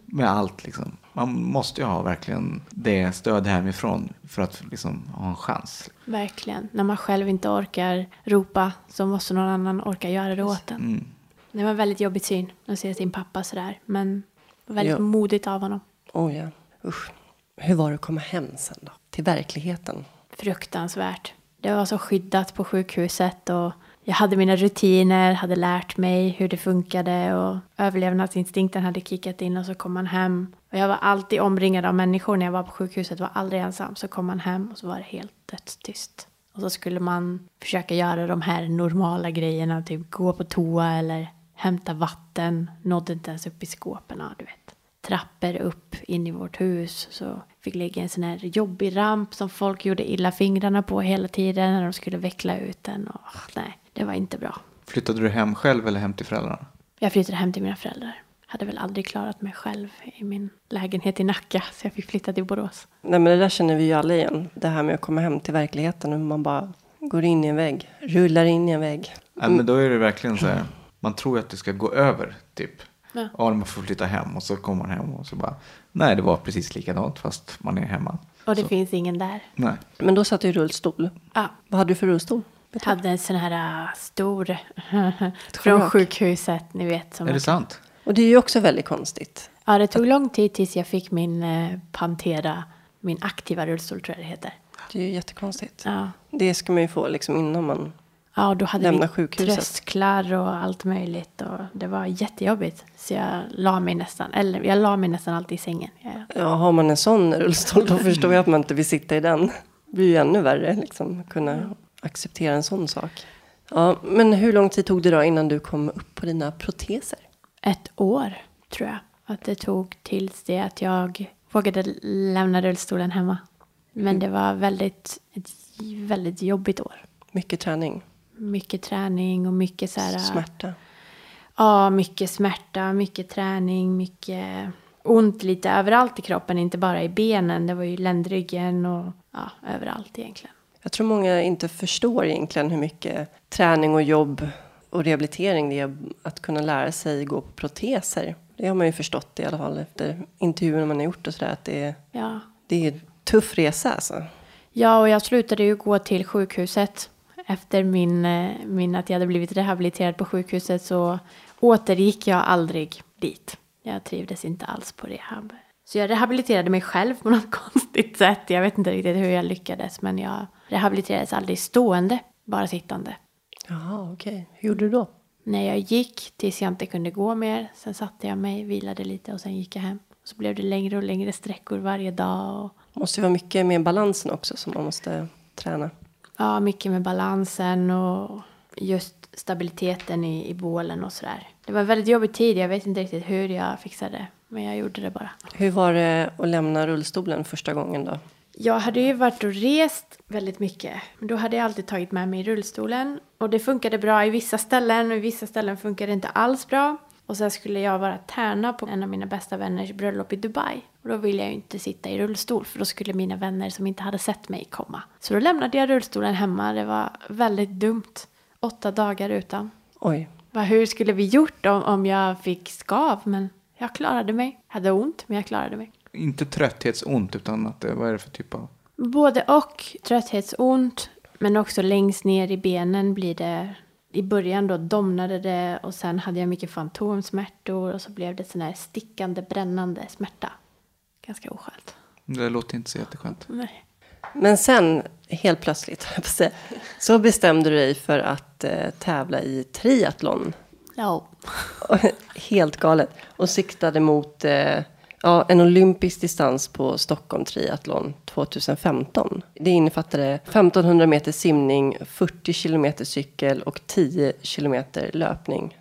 Med allt liksom. Man måste ju ha verkligen det stöd hemifrån för att liksom ha en chans. Verkligen. När man själv inte orkar ropa så måste någon annan orka göra det åt en. Mm. Det var en väldigt jobbig syn att se sin pappa sådär. Men väldigt Ja. modigt av honom. Oh ja, usch. Hur var det att komma hem sen då? Till verkligheten? Fruktansvärt. Det var så skyddat på sjukhuset och jag hade mina rutiner, hade lärt mig hur det funkade och överlevnadsinstinkten hade kickat in och så kom man hem. Och jag var alltid omringad av människor när jag var på sjukhuset, var aldrig ensam. Så kom man hem och så var det helt dödstyst. Och så skulle man försöka göra de här normala grejerna, typ gå på toa eller hämta vatten. Nådde inte ens upp i skåpen, ja, du vet. Trappor upp in i vårt hus. Så fick ligga en sån här jobbig ramp som folk gjorde illa fingrarna på hela tiden när de skulle veckla ut den. Och, nej, det var inte bra. Flyttade du hem själv eller hem till föräldrarna? Jag flyttade hem till mina föräldrar. Hade väl aldrig klarat mig själv i min lägenhet i Nacka, så jag fick flytta till Borås. Nej, men det där känner vi ju alla igen. Det här med att komma hem till verkligheten och man bara går in i en vägg, rullar in i en vägg. Ja, men då är det verkligen så här. Man tror ju att det ska gå över, typ. Ja. Ja, man får flytta hem och så kommer man hem och så bara. Nej, det var precis likadant fast man är hemma. Och det Så- finns ingen där. Nej. Men då satt du i rullstol. Ja, Vad hade du för rullstol? jag hade en sån här äh, stor från sjukhuset, ni vet. Som Är det sant? Och det är ju också väldigt konstigt. Ja, det tog lång tid tills jag fick min eh, Pantera, min aktiva rullstol tror jag det heter. Det är ju jättekonstigt. Ja, Det ska man ju få liksom innan man... ja då hade Lämna vi sjukhuset. trösklar och allt möjligt. Och det var jättejobbigt. Så jag la mig nästan, eller jag la mig nästan alltid i sängen. Ja, har man en sån rullstol då förstår jag att man inte vill sitta i den. Det blir ju ännu värre liksom, kunna acceptera en sån sak. Ja, men hur lång tid tog det då innan du kom upp på dina proteser? ett år tror jag att det tog tills det att jag vågade lämna rullstolen hemma. Men det var väldigt, ett väldigt jobbigt år. Mycket träning, Mycket träning och mycket så här... smärta. Ja, mycket smärta, mycket träning, mycket ont lite överallt i kroppen, inte bara i benen. Det var ju ländryggen och ja, överallt egentligen. Jag tror många inte förstår egentligen hur mycket träning och jobb och rehabilitering det är att kunna lära sig gå på proteser. Det har man ju förstått i alla fall efter intervjuer man har gjort och sådär att det är, Ja. det är en tuff resa alltså. ja, och jag slutade ju gå till sjukhuset. Efter min, eh, min att jag hade blivit rehabiliterad på sjukhuset så återgick jag aldrig dit. Jag trivdes inte alls på rehab. Så jag rehabiliterade mig själv på något konstigt sätt. Jag vet inte riktigt hur jag lyckades men jag rehabiliterades aldrig stående, bara sittande. Jaha, okej. Hur gjorde du då? När jag gick tills jag inte kunde gå mer. Sen satte jag mig, vilade lite och sen gick jag hem. Så blev det längre och längre sträckor varje dag. Och, Det måste ju vara mycket med balansen också som man måste träna. Ja, mycket med balansen och just stabiliteten i, i bålen och sådär. Det var en väldigt jobbig tid. Jag vet inte riktigt hur jag fixade det. Men jag gjorde det bara. Hur var det att lämna rullstolen första gången då? Jag hade ju varit och rest väldigt mycket. Men då hade jag alltid tagit med mig rullstolen. Och det funkade bra i vissa ställen och i vissa ställen funkade det inte alls bra. Och sen skulle jag vara tärna på en av mina bästa vänners bröllop i Dubai. Och då ville jag ju inte sitta i rullstol för då skulle mina vänner som inte hade sett mig komma. Så då lämnade jag rullstolen hemma. Det var väldigt dumt. Åtta dagar utan. Oj, Vad, hur skulle vi gjort om, om jag fick skav? Men jag klarade mig. Hade ont, men jag klarade mig. Inte trötthetsont utan att vad är det för typ av? Både och. Trötthetsont. Men också längst ner i benen blir det... I början då domnade det och sen hade jag mycket fantomsmärtor och så blev det sån här stickande, brännande smärta. Ganska oskönt. Det låter inte så jätteskönt. Nej. Men sen, helt plötsligt, så bestämde du dig för att eh, tävla i triathlon. Ja. helt galet. Och siktade mot eh, ja, en olympisk distans på Stockholm Triathlon 2015. Det innefattade 1500 meter simning, 40 kilometer cykel och 10 kilometer löpning.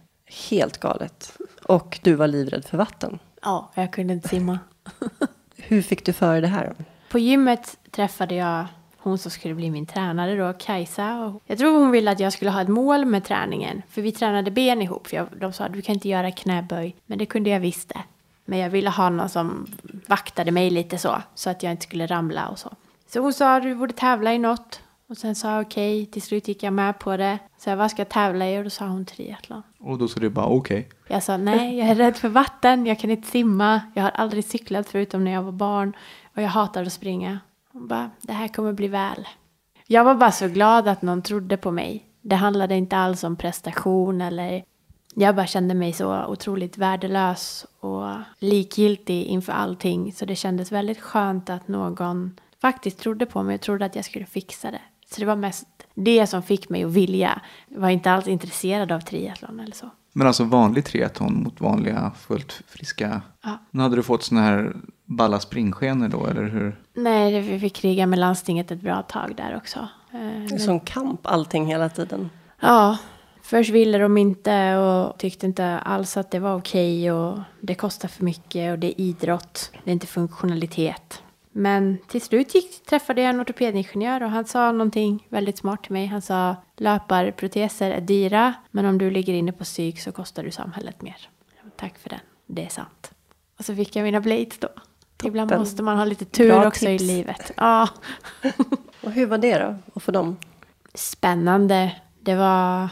Helt galet. Och du var livrädd för vatten. Ja, jag kunde inte simma. Hur fick du för det här? På gymmet träffade jag hon som skulle bli min tränare då, Kajsa. Och jag tror hon ville att jag skulle ha ett mål med träningen. För vi tränade ben ihop. För jag, de sa att du kan inte göra knäböj. Men det kunde jag visst det. Men jag ville ha någon som vaktade mig lite så. Så att jag inte skulle ramla och så. Så hon sa att du borde tävla i något. Och sen sa jag okej. Till slut gick jag med på det. Så jag, vad ska jag tävla i? Och då sa hon triathlon. Och då så det bara okej. Jag sa nej, jag är rädd för vatten, jag kan inte simma, jag har aldrig cyklat förutom när jag var barn och jag hatar att springa. Hon bara, det här kommer bli väl. Jag var bara så glad att någon trodde på mig. Det handlade inte alls om prestation eller... Jag bara kände mig så otroligt värdelös och likgiltig inför allting. Så det kändes väldigt skönt att någon faktiskt trodde på mig och trodde att jag skulle fixa det. Så det var mest det som fick mig att vilja. Jag var inte alls intresserad av triathlon eller så. Men alltså vanlig triathlon mot vanliga fullt friska. Ja. Men hade du fått såna här balla springskenor då eller hur? Nej, det- vi fick kriga med landstinget ett bra tag där också. Eh, Det är men- som kamp allting hela tiden. Ja, först ville de inte och tyckte inte alls att det var okej och det kostar för mycket och det är idrott, det är inte funktionalitet. Men till slut gick, träffade jag en ortopedingenjör och han sa någonting väldigt smart till mig. Han sa löparproteser är dyra men om du ligger inne på psyk så kostar du samhället mer. Tack för den, det är sant. Och så fick jag mina blades då. Ibland Toppen. måste man ha lite tur Bra också tips. i livet. Ja. Och hur var det då? Och för dem? spännande. Det var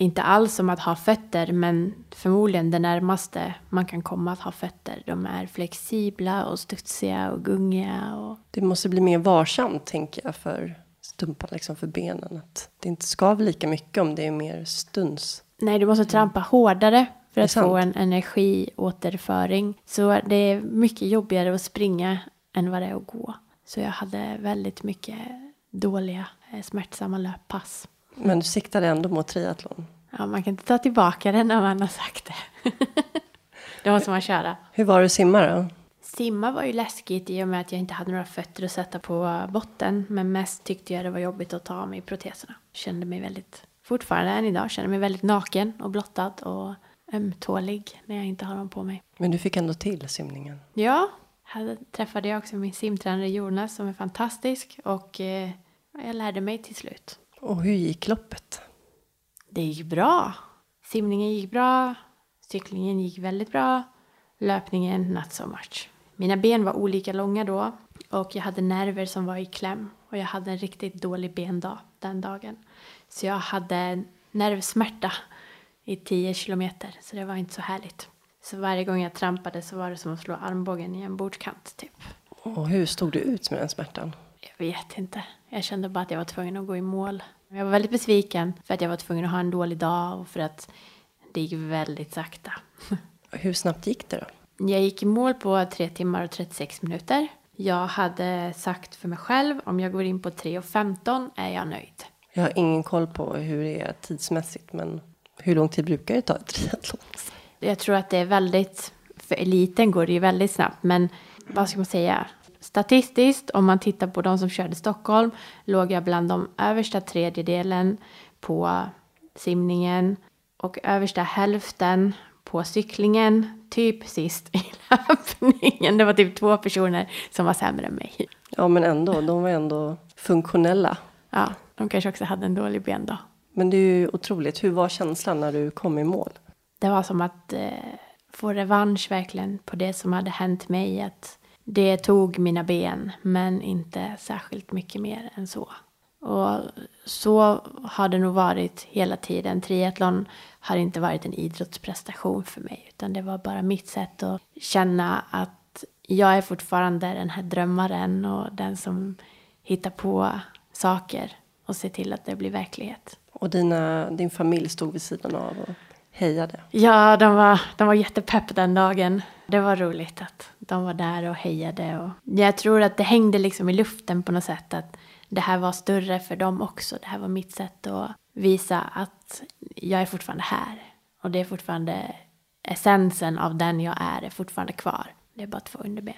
inte alls som att ha fötter, men förmodligen det närmaste man kan komma att ha fötter. De är flexibla och studsiga och gungiga. Och... Det måste bli mer varsamt, tänker jag, för stumpan, liksom för benen. Att det inte skaver lika mycket om det är mer stuns. Nej, du måste trampa hårdare för att få en energiåterföring. Så det är mycket jobbigare att springa än vad det är att gå. Så jag hade väldigt mycket dåliga, eh, smärtsamma löppass. Men du siktade ändå mot triathlon. Ja, man kan inte ta tillbaka det när man har sagt det. det måste man köra. Hur var det att simma då? Simma var ju läskigt i och med att jag inte hade några fötter att sätta på botten. Men mest tyckte jag det var jobbigt att ta av mig proteserna. Kände mig väldigt, fortfarande än idag, kände mig väldigt naken och blottad och ömtålig när jag inte har dem på mig. Men du fick ändå till simningen. Ja, här träffade jag också min simtränare Jonas som är fantastisk och eh, jag lärde mig till slut. Och hur gick loppet? Det gick bra. Simningen gick bra. Cyklingen gick väldigt bra. Löpningen not so much. Mina ben var olika långa då och jag hade nerver som var i kläm och jag hade en riktigt dålig bendag den dagen. Så jag hade nervsmärta i 10 kilometer så det var inte så härligt. Så varje gång jag trampade så var det som att slå armbågen i en bordskant typ. Och hur stod du ut med den smärtan? Jag vet inte. Jag kände bara att jag var tvungen att gå i mål. Jag var väldigt besviken för att jag var tvungen att ha en dålig dag och för att det gick väldigt sakta. Hur snabbt gick det då? Jag gick i mål på 3 timmar och 36 minuter. Jag hade sagt för mig själv om jag går in på 3.15 är jag nöjd. Jag har ingen koll på hur det är tidsmässigt, men hur lång tid brukar det ta ett triathlon? Jag tror att det är väldigt, för eliten går det ju väldigt snabbt men vad ska man säga? Statistiskt, om man tittar på de som körde Stockholm, låg jag bland de översta tredjedelen på simningen och översta hälften på cyklingen, typ sist i löpningen. Det var typ två personer som var sämre än mig. Ja, men ändå, de var ändå funktionella. Ja, de kanske också hade en dålig bendag. Men det är ju otroligt. Hur var känslan när du kom i mål? Det var som att eh, få revansch verkligen på det som hade hänt mig. Att det tog mina ben, men inte särskilt mycket mer än så. Och så har det nog varit hela tiden. Triathlon har inte varit en idrottsprestation för mig, utan det var bara mitt sätt att känna att jag är fortfarande den här drömmaren och den som hittar på saker och ser till att det blir verklighet. Och dina, din familj stod vid sidan av och hejade. Ja, de var, de var jättepepp den dagen. Det var roligt att de var där och hejade. Och jag tror att det hängde liksom i luften på något sätt. Att det här var större för dem också. Det här var mitt sätt att visa att jag är fortfarande här. Och det är fortfarande essensen av den jag är, är fortfarande kvar. Det är bara två underben.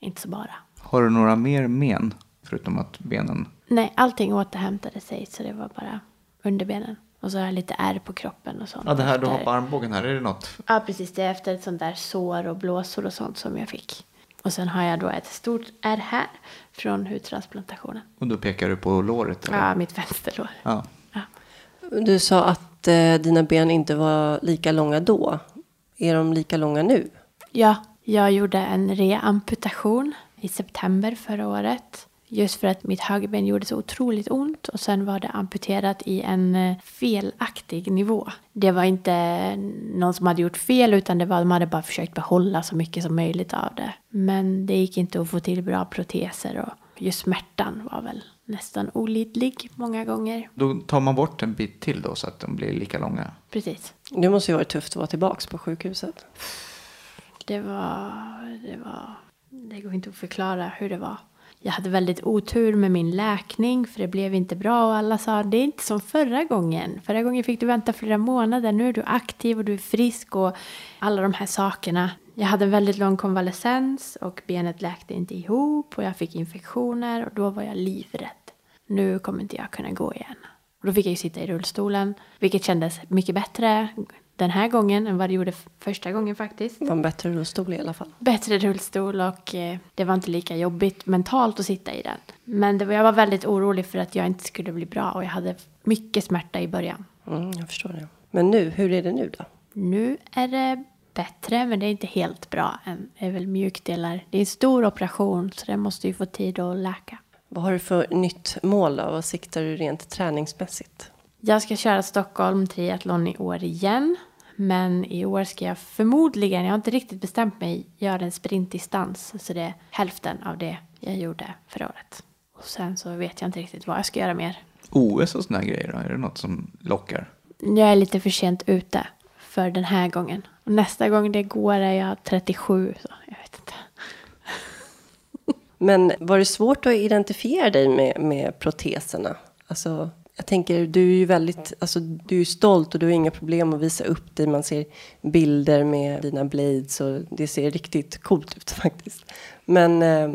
Inte så bara. Har du några mer men? Förutom att benen... Nej, allting återhämtade sig så det var bara underbenen. Och så har jag lite ärr på kroppen och sånt. Ja, det här du har på armbågen här, är det något? Ja, precis. Det är efter ett sånt där sår och blåsor och sånt som jag fick. Och sen har jag då ett stort ärr här från hudtransplantationen. Och då pekar du på låret? Eller? Ja, mitt vänsterlår. ja. Ja. Du sa att eh, dina ben inte var lika långa då. Är de lika långa nu? ja, jag gjorde en reamputation i september förra året. Just för att mitt högerben gjorde så otroligt ont och sen var det amputerat i en eh, felaktig nivå. Det var inte någon som hade gjort fel utan det var, de hade bara försökt behålla så mycket som möjligt av det. Men det gick inte att få till bra proteser och just smärtan var väl nästan olidlig många gånger. Då tar man bort en bit till då så att de blir lika långa. Precis. Det måste ju varit tufft att vara tillbaka på sjukhuset. Det var, det var, det går inte att förklara hur det var. Jag hade väldigt otur med min läkning för det blev inte bra och alla sa det är inte som förra gången. Förra gången fick du vänta flera månader, nu är du aktiv och du är frisk och alla de här sakerna. Jag hade en väldigt lång konvalescens och benet läkte inte ihop och jag fick infektioner och då var jag livrädd. nu kommer inte jag kunna gå igen. Och då fick jag ju sitta i rullstolen, vilket kändes mycket bättre den här gången än vad det gjorde första gången faktiskt. Det var en bättre rullstol i alla fall. Bättre rullstol och eh, det var inte lika jobbigt mentalt att sitta i den. Men det var, jag var väldigt orolig för att jag inte skulle bli bra och jag hade mycket smärta i början. Mm, jag förstår det. Men nu, hur är det nu då? Nu är det bättre, men det är inte helt bra än. Det är väl mjukdelar. Det är en stor operation, så det måste ju få tid att läka. Vad har du för nytt mål då? Vad siktar du rent träningsmässigt? Jag ska köra Stockholm triathlon i år igen. Men i år ska jag förmodligen, jag har inte riktigt bestämt mig, göra en sprintdistans. Så det är hälften av det jag gjorde förra året. Och sen så vet jag inte riktigt vad jag ska göra mer. OS och här grejer då? Är det något som lockar? Jag är lite för sent ute för den här gången. Och nästa gång det går är jag 37. Så jag vet inte. Men var det svårt att identifiera dig med, med proteserna? Alltså, jag tänker, du är ju väldigt, alltså du är stolt och du har inga problem att visa upp dig. Man ser bilder med dina blades och det ser riktigt coolt ut faktiskt. Men eh,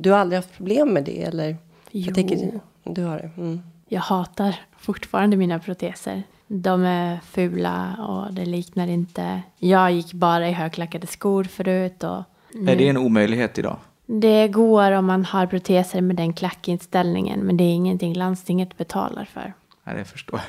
du har aldrig haft problem med det eller? Jo. Jag tänker, du har det. Mm. Jag hatar fortfarande mina proteser. De är fula och det liknar inte. Jag gick bara i högklackade skor förut. Och Är det en omöjlighet idag? Det går om man har proteser med den klackinställningen. Men det är ingenting landstinget betalar för. Nej, det förstår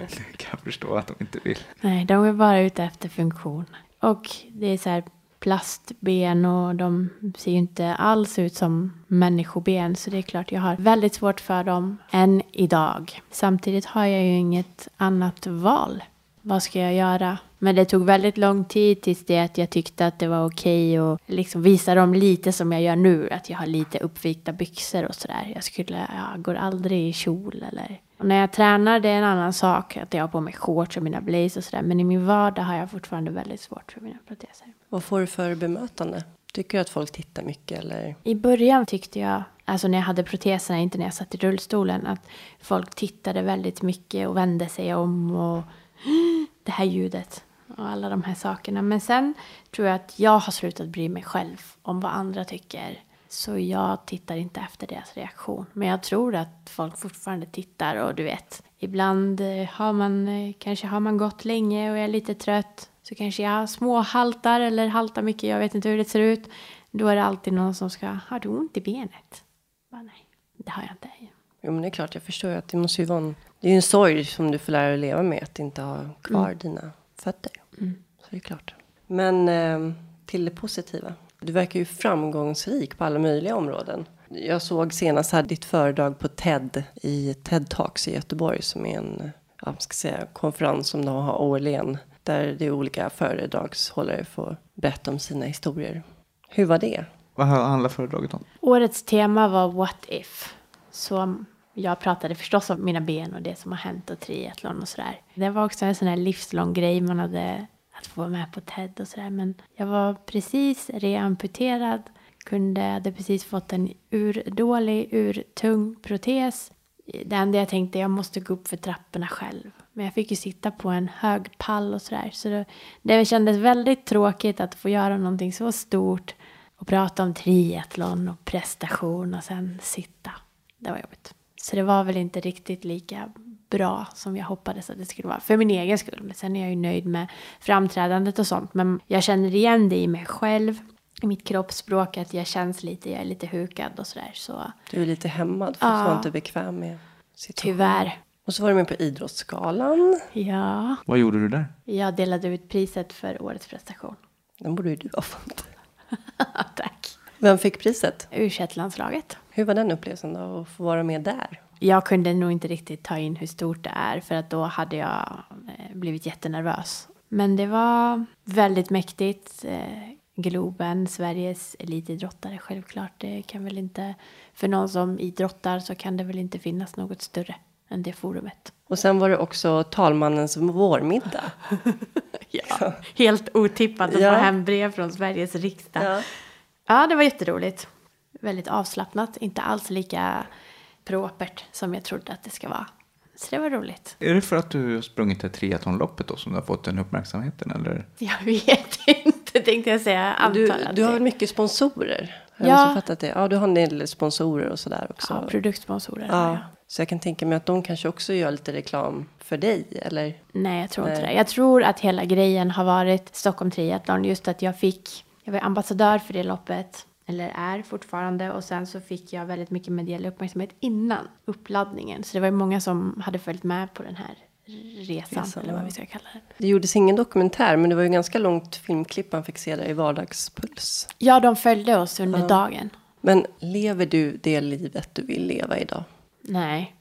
jag. Det kan jag förstå att de inte vill. Nej, de är bara ute efter funktion. Och det är så här plastben och de ser ju inte alls ut som människoben. Så det är klart jag har väldigt svårt för dem än idag. Samtidigt har jag ju inget annat val. Vad ska jag göra? Men det tog väldigt lång tid tills det att jag tyckte att det var okej och liksom visa dem lite som jag gör nu. Att jag har lite uppvikta byxor och sådär. Jag skulle, jag går aldrig i kjol eller och när jag tränar det är en annan sak. Att jag har på mig shorts och mina blazer och sådär. Men i min vardag har jag fortfarande väldigt svårt för mina proteser. Vad får du för bemötande? Tycker du att folk tittar mycket eller? I början tyckte jag, alltså när jag hade proteserna, inte när jag satt i rullstolen, att folk tittade väldigt mycket och vände sig om och det här ljudet och alla de här sakerna. Men sen tror jag att jag har slutat bry mig själv om vad andra tycker. Så jag tittar inte efter deras reaktion. Men jag tror att folk fortfarande tittar och du vet, ibland eh, har man, eh, kanske har man gått länge och är lite trött. Så kanske jag små haltar eller haltar mycket, jag vet inte hur det ser ut. Då är det alltid någon som ska, har du ont i benet? Bara, nej, det har jag inte. Jo men det är klart, jag förstår ju att det måste ju vara en, det är ju en sorg som du får lära dig leva med. Att inte ha kvar dina fötter. Så det är klart. Men eh, till det positiva. Du verkar ju framgångsrik på alla möjliga områden. Jag såg senast här ditt föredrag på TED i TED Talks i Göteborg som är en ja, vad ska jag säga, konferens som de har årligen. Där det är olika föredragshållare får berätta om sina historier. Hur var det? Vad handlar föredraget om? Årets tema var What if? Så jag pratade förstås om mina ben och det som har hänt och triathlon och sådär. Det var också en sån här livslång grej man hade att få vara med på TED och sådär. Men jag var precis reamputerad, kunde, hade precis fått en urdålig, urtung protes. Det enda jag tänkte, jag måste gå upp för trapporna själv. Men jag fick ju sitta på en hög pall och sådär. Så det, det kändes väldigt tråkigt att få göra någonting så stort och prata om triathlon och prestation och sen sitta. Det var jobbigt. Så det var väl inte riktigt lika bra som jag hoppades att det skulle vara. För min egen skull. Men sen är jag ju nöjd med framträdandet och sånt. Men jag känner igen det i mig själv. I mitt kroppsspråk att jag känns lite, jag är lite hukad och sådär. Så Du är lite hämmad för att Ja. du var inte bekväm med situationen. tyvärr. Och så var du med på Idrottsgalan. Ja, Vad gjorde du där? jag delade ut priset för årets prestation. Den borde ju du ha fått. Tack. Vem fick priset? u landslaget Hur var den upplevelsen då, att få vara med där? Jag kunde nog inte riktigt ta in hur stort det är för att då hade jag eh, blivit jättenervös. Men det var väldigt mäktigt. Eh, Globen, Sveriges elitidrottare självklart. Det kan väl inte, för någon som idrottar så kan det väl inte finnas något större än det forumet. Och sen var det också talmannens vårmiddag. Ja, helt otippat att Ja. få hem brev från Sveriges riksdag. Ja. Ja, det var jätteroligt. Väldigt avslappnat, inte alls lika propert som jag trodde att det ska vara. Så det var roligt. Är det för att du har sprungit det triathlonloppet då som du har fått den uppmärksamheten eller? Jag vet inte, tänkte jag säga. Du, du har väl mycket sponsorer? Har Ja. Jag ja. fattat det. Ja, du har en del sponsorer och sådär också. Ja, produktsponsorer. Ja. jag. Så jag kan tänka mig att de kanske också gör lite reklam för dig, eller? Nej, jag tror inte Nej. det. Jag tror att hela grejen har varit Stockholm Triathlon. Just att jag fick, jag var ambassadör för det loppet, eller är fortfarande. Och sen så fick jag väldigt mycket mediell uppmärksamhet innan uppladdningen. Så det var ju många som hade följt med på den här resan, Resan, eller vad vi ska kalla det. Det gjordes ingen dokumentär, men det var ju ganska långt filmklipp man fick se där i Vardagspuls. Ja, de följde oss under Ja. dagen. Men lever du det livet du vill leva idag? Nej.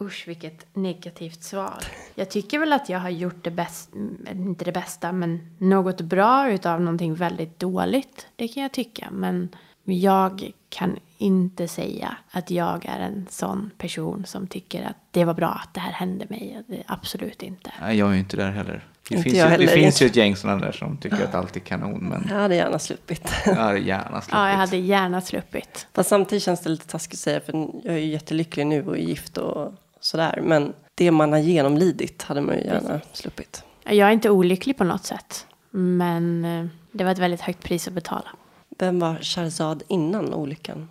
Usch, vilket negativt svar. Jag tycker väl att jag har gjort det bästa, inte det bästa, men något bra utav någonting väldigt dåligt. Det kan jag tycka. Men jag kan inte säga att jag är en sån person som tycker att det var bra att det här hände mig. Det, absolut inte. Nej, jag är ju inte där heller. Det Inte finns, ju, heller. det finns ju ett gäng sådana där som tycker att allt är kanon, men Jag hade gärna sluppit. jag hade gärna sluppit. Ja, jag hade gärna sluppit. Fast samtidigt känns det lite taskigt att säga, för jag är ju jättelycklig nu och är gift och sådär. Men det man har genomlidit hade man ju gärna sluppit. Jag är inte olycklig på något sätt. Men eh, det var ett väldigt högt pris att betala. Vem var Shahrzad innan olyckan?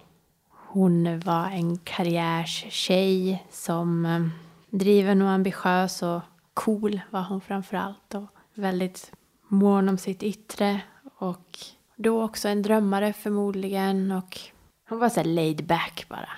Hon var en karriärstjej som eh, driven och ambitiös och cool var hon framför allt. Och väldigt mån om sitt yttre. Och då också en drömmare förmodligen. Och hon var så här laid back bara.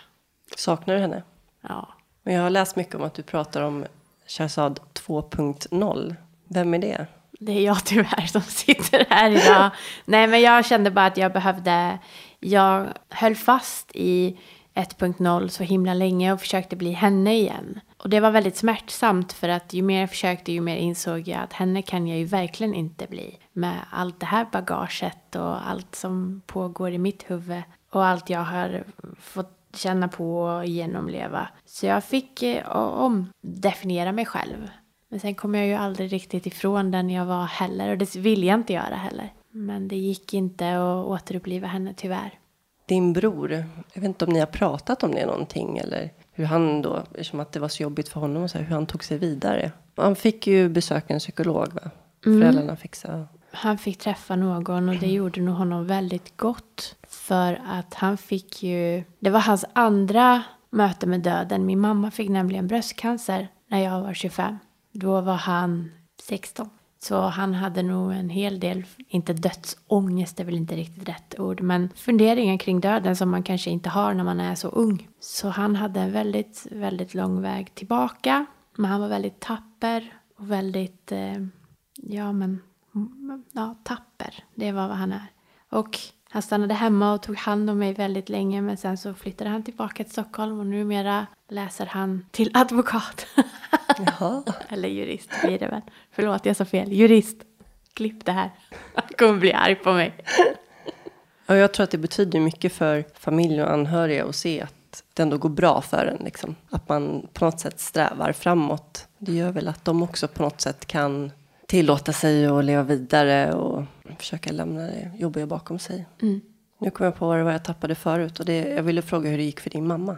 Saknar du henne? Ja. Men jag har läst mycket om att du pratar om Shahrzad 2.0. Vem är det? Det är jag tyvärr som sitter här idag. Nej, men jag kände bara att jag behövde... Jag höll fast i 1.0 så himla länge och försökte bli henne igen. Och det var väldigt smärtsamt för att ju mer jag försökte ju mer insåg jag att henne kan jag ju verkligen inte bli. Med allt det här bagaget och allt som pågår i mitt huvud och allt jag har fått känna på och genomleva. Så jag fick eh, omdefiniera mig själv. Men sen kom jag ju aldrig riktigt ifrån den jag var heller och det vill jag inte göra heller. Men det gick inte att återuppliva henne tyvärr. Din bror, jag vet inte om ni har pratat om det någonting eller hur han då, eftersom att det var så jobbigt för honom och så här, hur han tog sig vidare. Han fick ju besöka en psykolog va? Föräldrarna fixade. Han fick träffa någon och det gjorde nog honom väldigt gott. För att han fick ju... Det var hans andra möte med döden. Min mamma fick nämligen bröstcancer när jag var 25. Då var han 16. Så han hade nog en hel del, inte dödsångest är väl inte riktigt rätt ord, men funderingar kring döden som man kanske inte har när man är så ung. Så han hade en väldigt, väldigt lång väg tillbaka. Men han var väldigt tapper och väldigt, eh, ja men, ja tapper. Det var vad han är. Och han stannade hemma och tog hand om mig väldigt länge men sen så flyttade han tillbaka till Stockholm och numera läser han till advokat. Jaha. Eller jurist blir det väl. Förlåt, jag sa fel. Jurist. Klipp det här. Han kommer bli arg på mig. Och jag tror att det betyder mycket för familj och anhöriga att se att det ändå går bra för en. Liksom. Att man på något sätt strävar framåt. Det gör väl att de också på något sätt kan tillåta sig att leva vidare och försöka lämna det jobbiga bakom sig. Mm. Nu kommer jag på vad det var jag tappade förut och det, jag ville fråga hur det gick för din mamma.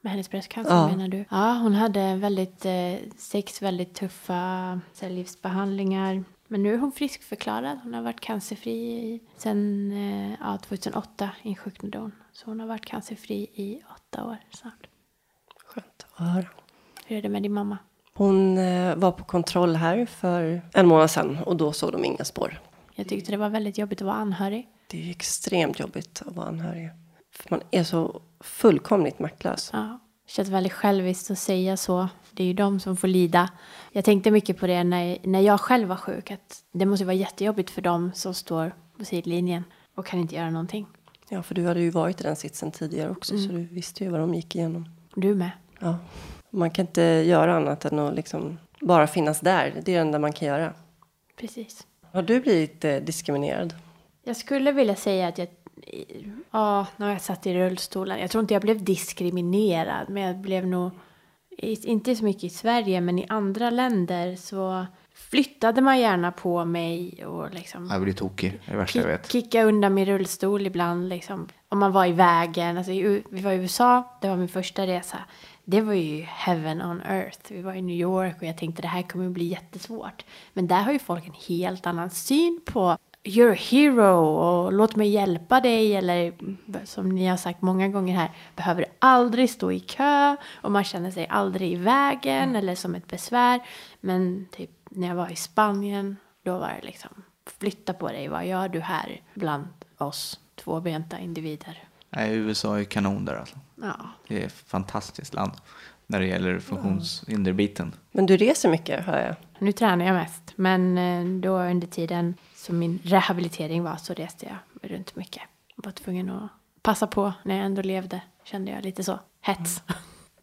Med hennes bröstcancer Ja. menar du? Ja, hon hade väldigt, eh, sex väldigt tuffa cellgiftsbehandlingar. Men nu är hon friskförklarad. Hon har varit cancerfri sedan eh, ja, 2008 insjuknade hon. Så hon har varit cancerfri i åtta år snart. Skönt att höra. Hur är det med din mamma? Hon eh, var på kontroll här för en månad sedan och då såg de inga spår. Jag tyckte det var väldigt jobbigt att vara anhörig. Det är ju extremt jobbigt att vara anhörig. För man är så fullkomligt maktlös. Ja, det känns väldigt själviskt att säga så. Det är ju de som får lida. Jag tänkte mycket på det när, när jag själv var sjuk. Att det måste vara jättejobbigt för dem som står på sidlinjen och kan inte göra någonting. Ja, för du hade ju varit i den sitsen tidigare också så du visste ju vad de gick igenom. Du med. Ja. Man kan inte göra annat än att liksom bara finnas där. Det är det enda man kan göra. Precis. Har du blivit eh, diskriminerad? Jag skulle vilja säga att jag... Ja, när jag satt i rullstolen. Jag tror inte jag blev diskriminerad. Men jag blev nog... Inte så mycket i Sverige, men i andra länder så flyttade man gärna på mig och liksom... Jag blir tokig, det är det värsta jag vet. Kicka undan min rullstol ibland liksom. Om man var i vägen. Alltså, i vi var i USA, det var min första resa. Det var ju heaven on earth. Vi var i New York och jag tänkte det här kommer bli jättesvårt. Men där har ju folk en helt annan syn på you're a hero och låt mig hjälpa dig eller som ni har sagt många gånger här, behöver aldrig stå i kö och man känner sig aldrig i vägen mm. eller som ett besvär. Men typ när jag var i Spanien, då var det liksom flytta på dig, vad gör du här bland oss tvåbenta individer? Nej, USA är kanon där alltså. Ja. Det är ett fantastiskt land när det gäller funktionshinderbiten. Men du reser mycket, hör jag. Nu tränar jag mest, men eh, då under tiden som min rehabilitering var så reste jag runt mycket. Jag var tvungen att passa på när jag ändå levde, kände jag lite så. Hets. Mm.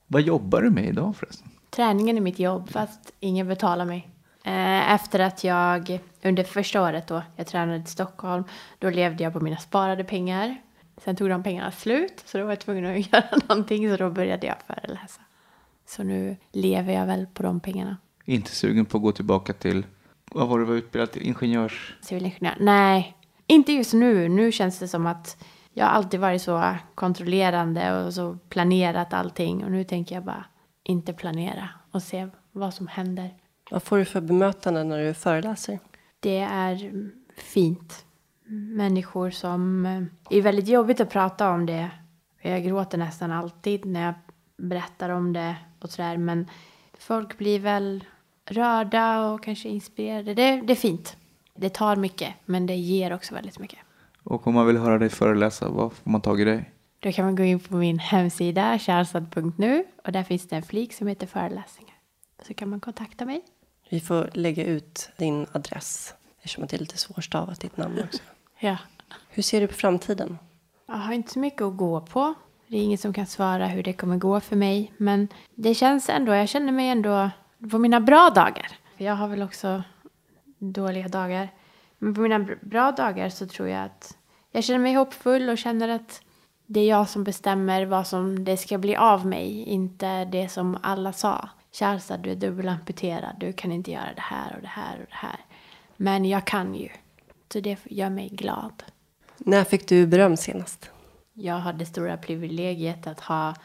Vad jobbar du med idag förresten? Träningen är mitt jobb, fast ingen betalar mig. Eh, efter att jag under första året då jag tränade i Stockholm, då levde jag på mina sparade pengar. Sen tog de pengarna slut, så då var jag tvungen att göra någonting, så då började jag föreläsa. Så nu lever jag väl på de pengarna. Inte sugen på att gå tillbaka till, vad var du var utbildad till, ingenjörs? Civilingenjör? Nej, inte just nu. Nu känns det som att jag alltid varit så kontrollerande och så planerat allting. Och nu tänker jag bara inte planera och se vad som händer. Vad får du för bemötande när du föreläser? Det är fint. Människor som är väldigt jobbigt att prata om det. Jag gråter nästan alltid när jag berättar om det och sådär. Men folk blir väl rörda och kanske inspirerade. Det, det är fint. Det tar mycket, men det ger också väldigt mycket. Och om man vill höra dig föreläsa, vad får man tag i dig? Då kan man gå in på min hemsida, kärlstad.nu och där finns det en flik som heter föreläsningar. Så kan man kontakta mig. Vi får lägga ut din adress eftersom det är lite svårstavat ditt namn också. Ja. Hur ser du på framtiden? Jag har inte så mycket att gå på. Det är ingen som kan svara hur det kommer gå för mig. Men det känns ändå, jag känner mig ändå på mina bra dagar. För jag har väl också dåliga dagar. Men på mina bra dagar så tror jag att jag känner mig hoppfull och känner att det är jag som bestämmer vad som det ska bli av mig. Inte det som alla sa. Charsa, du är dubbelamputerad. Du kan inte göra det här och det här och det här. Men jag kan ju. Så det gör mig glad. När fick du beröm senast? Jag har det stora privilegiet att ha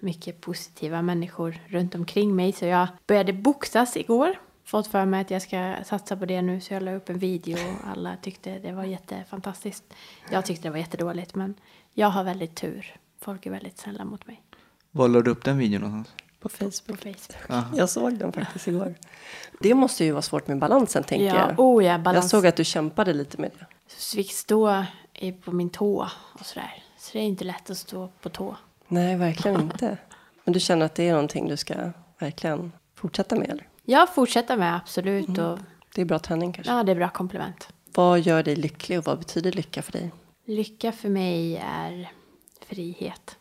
mycket positiva människor runt omkring mig. Så jag började boxas igår. Fått för mig att jag ska satsa på det nu så jag la upp en video och alla tyckte det var jättefantastiskt. Jag tyckte det var jättedåligt men jag har väldigt tur. Folk är väldigt snälla mot mig. Var la du upp den videon någonstans? På Facebook. På Facebook. Aha. Jag såg den faktiskt igår. Det måste ju vara svårt med balansen tänker ja, jag. Oh ja, balans. Jag såg att du kämpade lite med det. Så fick stå på min tå och sådär. Så det är inte lätt att stå på tå. Nej, verkligen inte. Men du känner att det är någonting du ska verkligen fortsätta med? Eller? Ja, fortsätta med absolut. Mm. Och... Det är bra träning kanske? Ja, det är bra komplement. Vad gör dig lycklig och vad betyder lycka för dig? Lycka för mig är frihet.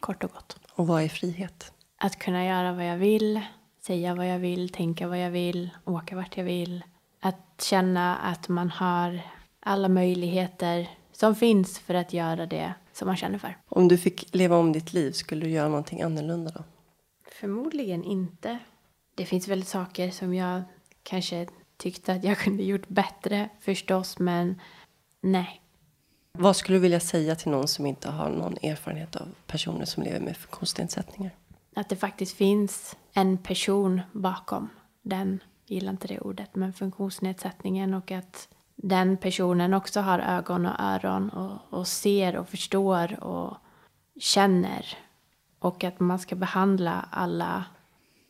Kort och gott. Och vad är frihet? Att kunna göra vad jag vill, säga vad jag vill, tänka vad jag vill, åka vart jag vill. Att känna att man har alla möjligheter som finns för att göra det som man känner för. Om du fick leva om ditt liv, skulle du göra någonting annorlunda då? Förmodligen inte. Det finns väl saker som jag kanske tyckte att jag kunde gjort bättre förstås, men nej. Vad skulle du vilja säga till någon som inte har någon erfarenhet av personer som lever med funktionsnedsättningar? Att det faktiskt finns en person bakom den, gillar inte det ordet, men funktionsnedsättningen och att den personen också har ögon och öron och, och ser och förstår och känner. Och att man ska behandla alla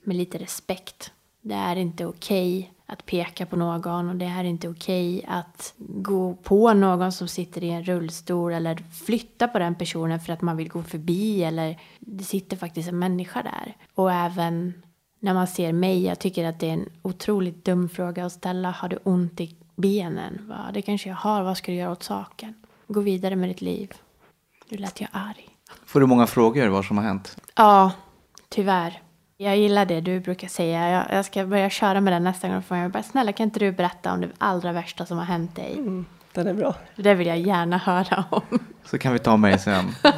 med lite respekt. Det är inte okej okay att peka på någon och det är inte okej okay att gå på någon som sitter i en rullstol eller flytta på den personen för att man vill gå förbi eller det sitter faktiskt en människa där. Och även när man ser mig, jag tycker att det är en otroligt dum fråga att ställa. Har du ont i benen. Va? Det kanske jag har. Vad ska du göra åt saken? Gå vidare med ditt liv. Nu lät jag arg. Får du många frågor vad som har hänt? Ja, tyvärr. Jag gillar det du brukar säga. Jag, jag ska börja köra med den nästa gång. Får jag bara, snälla kan inte du berätta om det allra värsta som har hänt dig? Mm, den är bra. Det vill jag gärna höra om. Så kan vi ta mig sen.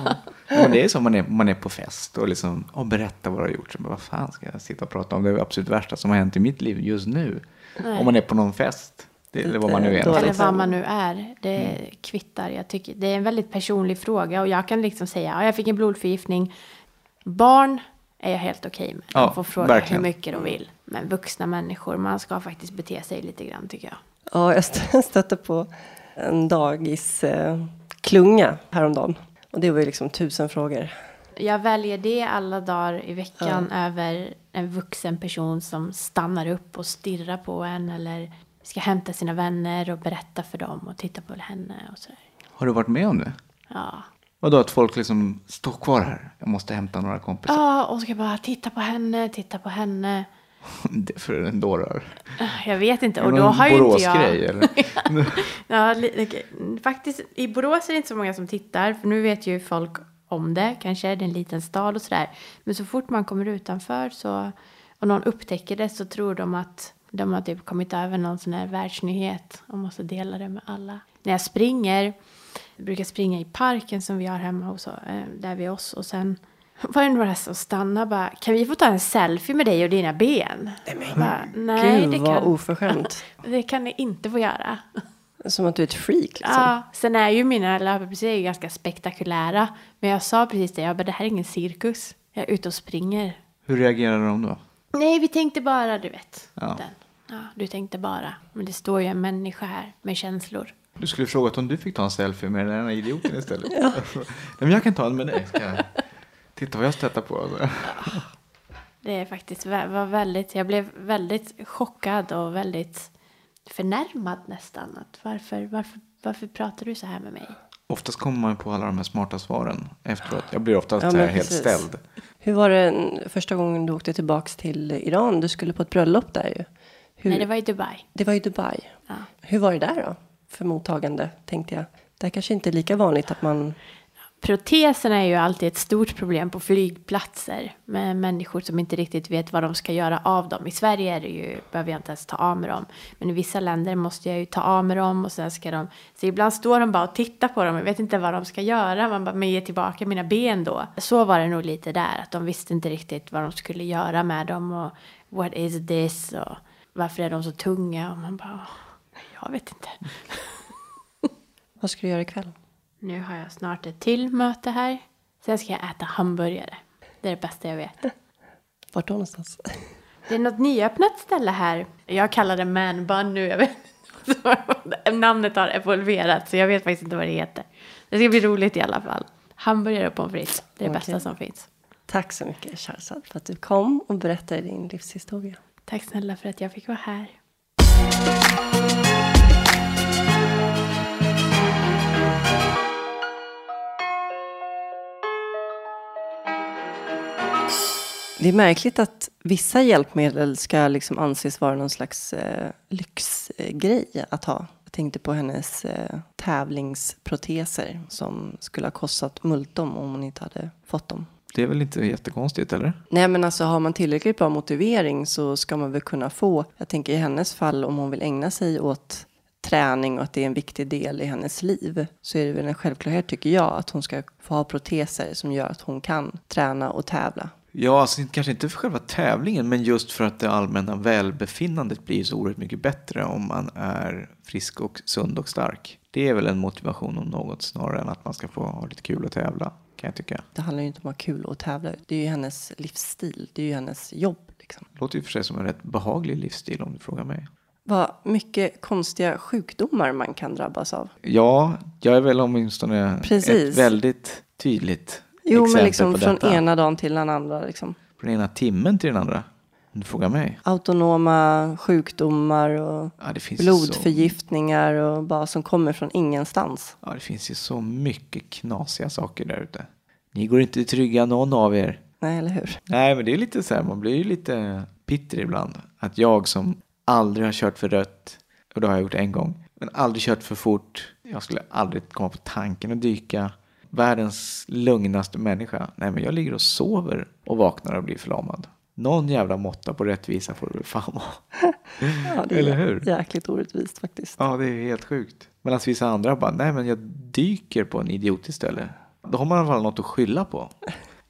Ja, det är som man är, man är på fest och liksom, och berätta vad du har gjort. Så, men vad fan ska jag sitta och prata om det absolut värsta som har hänt i mitt liv just nu? Nej. Om man är på någon fest. Det, eller vad man nu är. Eller vad man nu är. Det mm. kvittar. Jag tycker, det är en väldigt personlig fråga. Och jag kan liksom säga, ja, jag fick en blodförgiftning. Barn är jag helt okej okay med. De ja, får fråga verkligen. hur mycket de vill. Men vuxna människor, man ska faktiskt bete sig lite grann tycker jag. Ja, jag stötte på en dagis eh, klunga häromdagen. Och det var ju liksom tusen frågor. Jag väljer det alla dagar i veckan över en vuxen person som stannar upp och stirrar på en eller ska hämta sina vänner och berätta för dem och titta på henne och sådär. Har du varit med om det? Ja. Vadå att folk liksom står kvar här? Jag måste hämta några kompisar. Ja, och ska bara titta på henne, titta på henne. Det är för en dårar. Jag vet inte. Och det då har ju inte jag... Boråsgrej, eller? Ja, faktiskt i Borås är det inte så många som tittar. För nu vet ju folk om det. Kanske det är en liten stad och sådär. Men så fort man kommer utanför så, och någon upptäcker det så tror de att de har typ kommit över någon sån här världsnyhet och måste dela det med alla. När jag springer, brukar springa i parken som vi har hemma hos, eh, där vid oss. Och sen var det några som stannade bara, kan vi få ta en selfie med dig och dina ben? Nej, men, bara, nej Gud det, vad kan, oförskämt. det kan ni inte få göra. Som att du är ett freak liksom. Ja, sen är ju mina löparpriser ganska spektakulära. Men jag sa precis det, jag bara, det här är ingen cirkus. Jag är ute och springer. Hur reagerar de då? Nej, vi tänkte bara, du vet. Ja. Den. Ja, du tänkte bara. Men det står ju en människa här med känslor. Du skulle frågat om du fick ta en selfie med den här idioten istället. Nej, men jag kan ta en med dig. Ska jag... Titta vad jag stöter på. Det är faktiskt var väldigt, jag blev väldigt chockad och väldigt förnärmad nästan. Att varför, varför, varför pratar du så här med mig? Oftast kommer man på alla de här smarta svaren efteråt. Jag blir oftast Ja, helt precis. ställd. Hur var det första gången du åkte tillbaks till Iran? Du skulle på ett bröllop där ju. Hur, Nej, det var i Dubai. det var i Dubai. Ja. Hur var det där då? För mottagande, tänkte jag. Det kanske inte är lika vanligt att man... Proteserna är ju alltid ett stort problem på flygplatser med människor som inte riktigt vet vad de ska göra av dem. I Sverige är det ju, behöver jag inte ens ta av med dem. Men i vissa länder måste jag ju ta av med dem och sen ska de... Så ibland står de bara och tittar på dem Jag vet inte vad de ska göra. Man bara, men ge tillbaka mina ben då. Så var det nog lite där, att de visste inte riktigt vad de skulle göra med dem och what is this och varför är de så tunga och man bara, jag vet inte. Vad ska du göra ikväll? Nu har jag snart ett till möte här. Sen ska jag äta hamburgare. Det är det bästa jag vet. Vart då någonstans? Det är något nyöppnat ställe här. Jag kallar det man bun nu. Jag vet. Namnet har evolverat så jag vet faktiskt inte vad det heter. Det ska bli roligt i alla fall. Hamburgare och pommes frites. Det är det Okej. bästa som finns. Tack så mycket Sharzad för att du kom och berättade din livshistoria. Tack snälla för att jag fick vara här. Det är märkligt att vissa hjälpmedel ska liksom anses vara någon slags eh, lyxgrej att ha. Jag tänkte på hennes eh, tävlingsproteser som skulle ha kostat multum om hon inte hade fått dem. Det är väl inte jättekonstigt, eller? Nej men alltså har man tillräckligt bra motivering så ska man väl kunna få. Jag tänker i hennes fall om hon vill ägna sig åt träning och att det är en viktig del i hennes liv så är det väl en självklarhet tycker jag att hon ska få ha proteser som gör att hon kan träna och tävla. Ja, alltså kanske inte för själva tävlingen, men just för att det allmänna välbefinnandet blir så oerhört mycket bättre om man är frisk och sund och stark. Det är väl en motivation om något snarare än att man ska få ha lite kul och tävla, kan jag tycka. Det handlar ju inte om att ha kul och tävla. Det är ju hennes livsstil. Det är ju hennes jobb. Liksom. Låter ju för sig som en rätt behaglig livsstil om du frågar mig. Vad mycket konstiga sjukdomar man kan drabbas av. Ja, jag är väl åtminstone Precis. ett väldigt tydligt Jo, exempel men liksom på från detta. ena dagen till den andra. Liksom. Från ena timmen till den andra, du frågar mig. Autonoma sjukdomar och Ja, ju så, blodförgiftningar och bara som kommer från ingenstans. ja, det finns ju så mycket knasiga saker där ute. Ni går inte trygga någon av er. Nej, eller hur? Nej, men det är lite så här, man blir ju lite bitter ibland. Att jag som aldrig har kört för rött, och det har jag gjort en gång, men aldrig kört för fort. Jag skulle aldrig komma på tanken att dyka. Världens lugnaste människa. Nej, men jag ligger och sover och vaknar och blir förlamad. Någon jävla måtta på rättvisa får du väl fan vara. Ja, det är Eller hur? jäkligt orättvist faktiskt. Ja, det är helt sjukt. Medan vissa andra bara, nej men jag dyker på en idiot istället. Då har man i alla fall något att skylla på.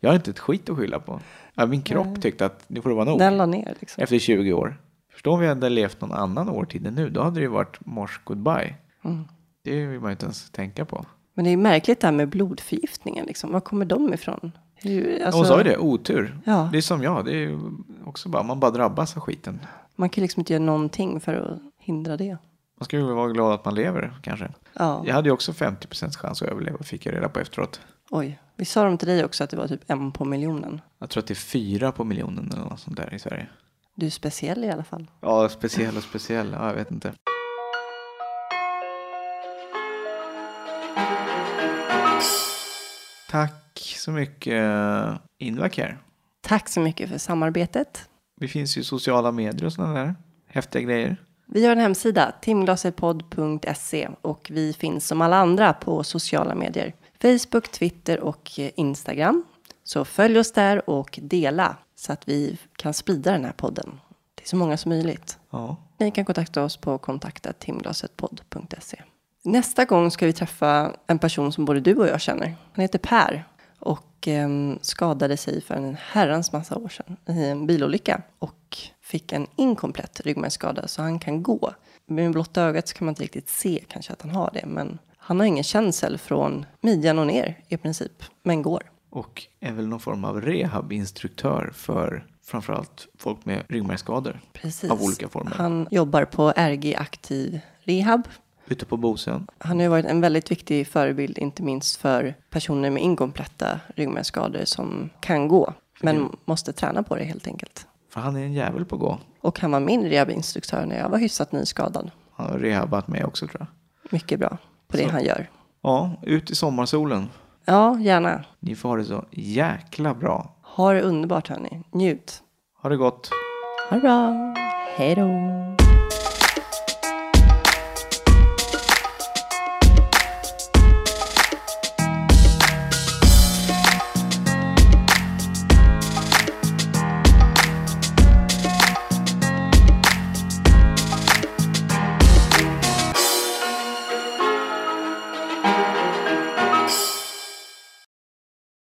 Jag har inte ett skit att skylla på. Min kropp tyckte att nu får det vara nog. Den la ner liksom. Efter 20 år. Förstå om vi hade levt någon annan årtid än nu. Då hade det ju varit mors goodbye. Mm. Det vill man ju inte ens tänka på. Men det är märkligt det här med blodförgiftningen. Liksom. Var kommer de ifrån? Alltså, Hon sa ju det, otur. Ja. Det är som jag, det är också bara, man bara drabbas av skiten. Man kan liksom inte göra någonting för att hindra det. Man ska ju vara glad att man lever kanske. Ja. Jag hade ju också 50% chans att överleva fick jag reda på efteråt. Oj, vi sa de till dig också att det var typ en på miljonen. Jag tror att det är fyra på miljonen eller något sånt där i Sverige. Du är speciell i alla fall. Ja, speciell och speciell. Ja, jag vet inte. Tack så mycket Invacare. Tack så mycket för samarbetet. Vi finns ju sociala medier och sådana där häftiga grejer. Vi har en hemsida, timglasetpodd.se och vi finns som alla andra på sociala medier. Facebook, Twitter och eh, Instagram. Så följ oss där och dela så att vi kan sprida den här podden till så många som möjligt. Ja. Ni kan kontakta oss på kontakta.timglasetpodd.se. Nästa gång ska vi träffa en person som både du och jag känner. Han heter Per och eh, skadade sig för en herrans massa år sedan i en bilolycka och fick en inkomplett ryggmärgsskada så han kan gå. Med blotta ögat så kan man inte riktigt se kanske att han har det, men han har ingen känsel från midjan och ner i princip, men går. Och är väl någon form av rehabinstruktör för framförallt folk med ryggmärgsskador. Av olika former. Han jobbar på RG Aktiv Rehab Ute på Bosön. Han har ju varit en väldigt viktig förebild, inte minst för personer med inkompletta ryggmärgsskador som kan gå, men måste träna på det helt enkelt. För han är en jävel på att gå. Och han var min rehabinstruktör när jag var hyfsat nyskadad. Han har rehabat mig också tror jag. Mycket bra på det Så. han gör. Ja, ut i sommarsolen. Ja, gärna. Ni får ha det så jäkla bra. Ha det underbart hörni. Njut. Ha det gott. Ha det bra. Hej då.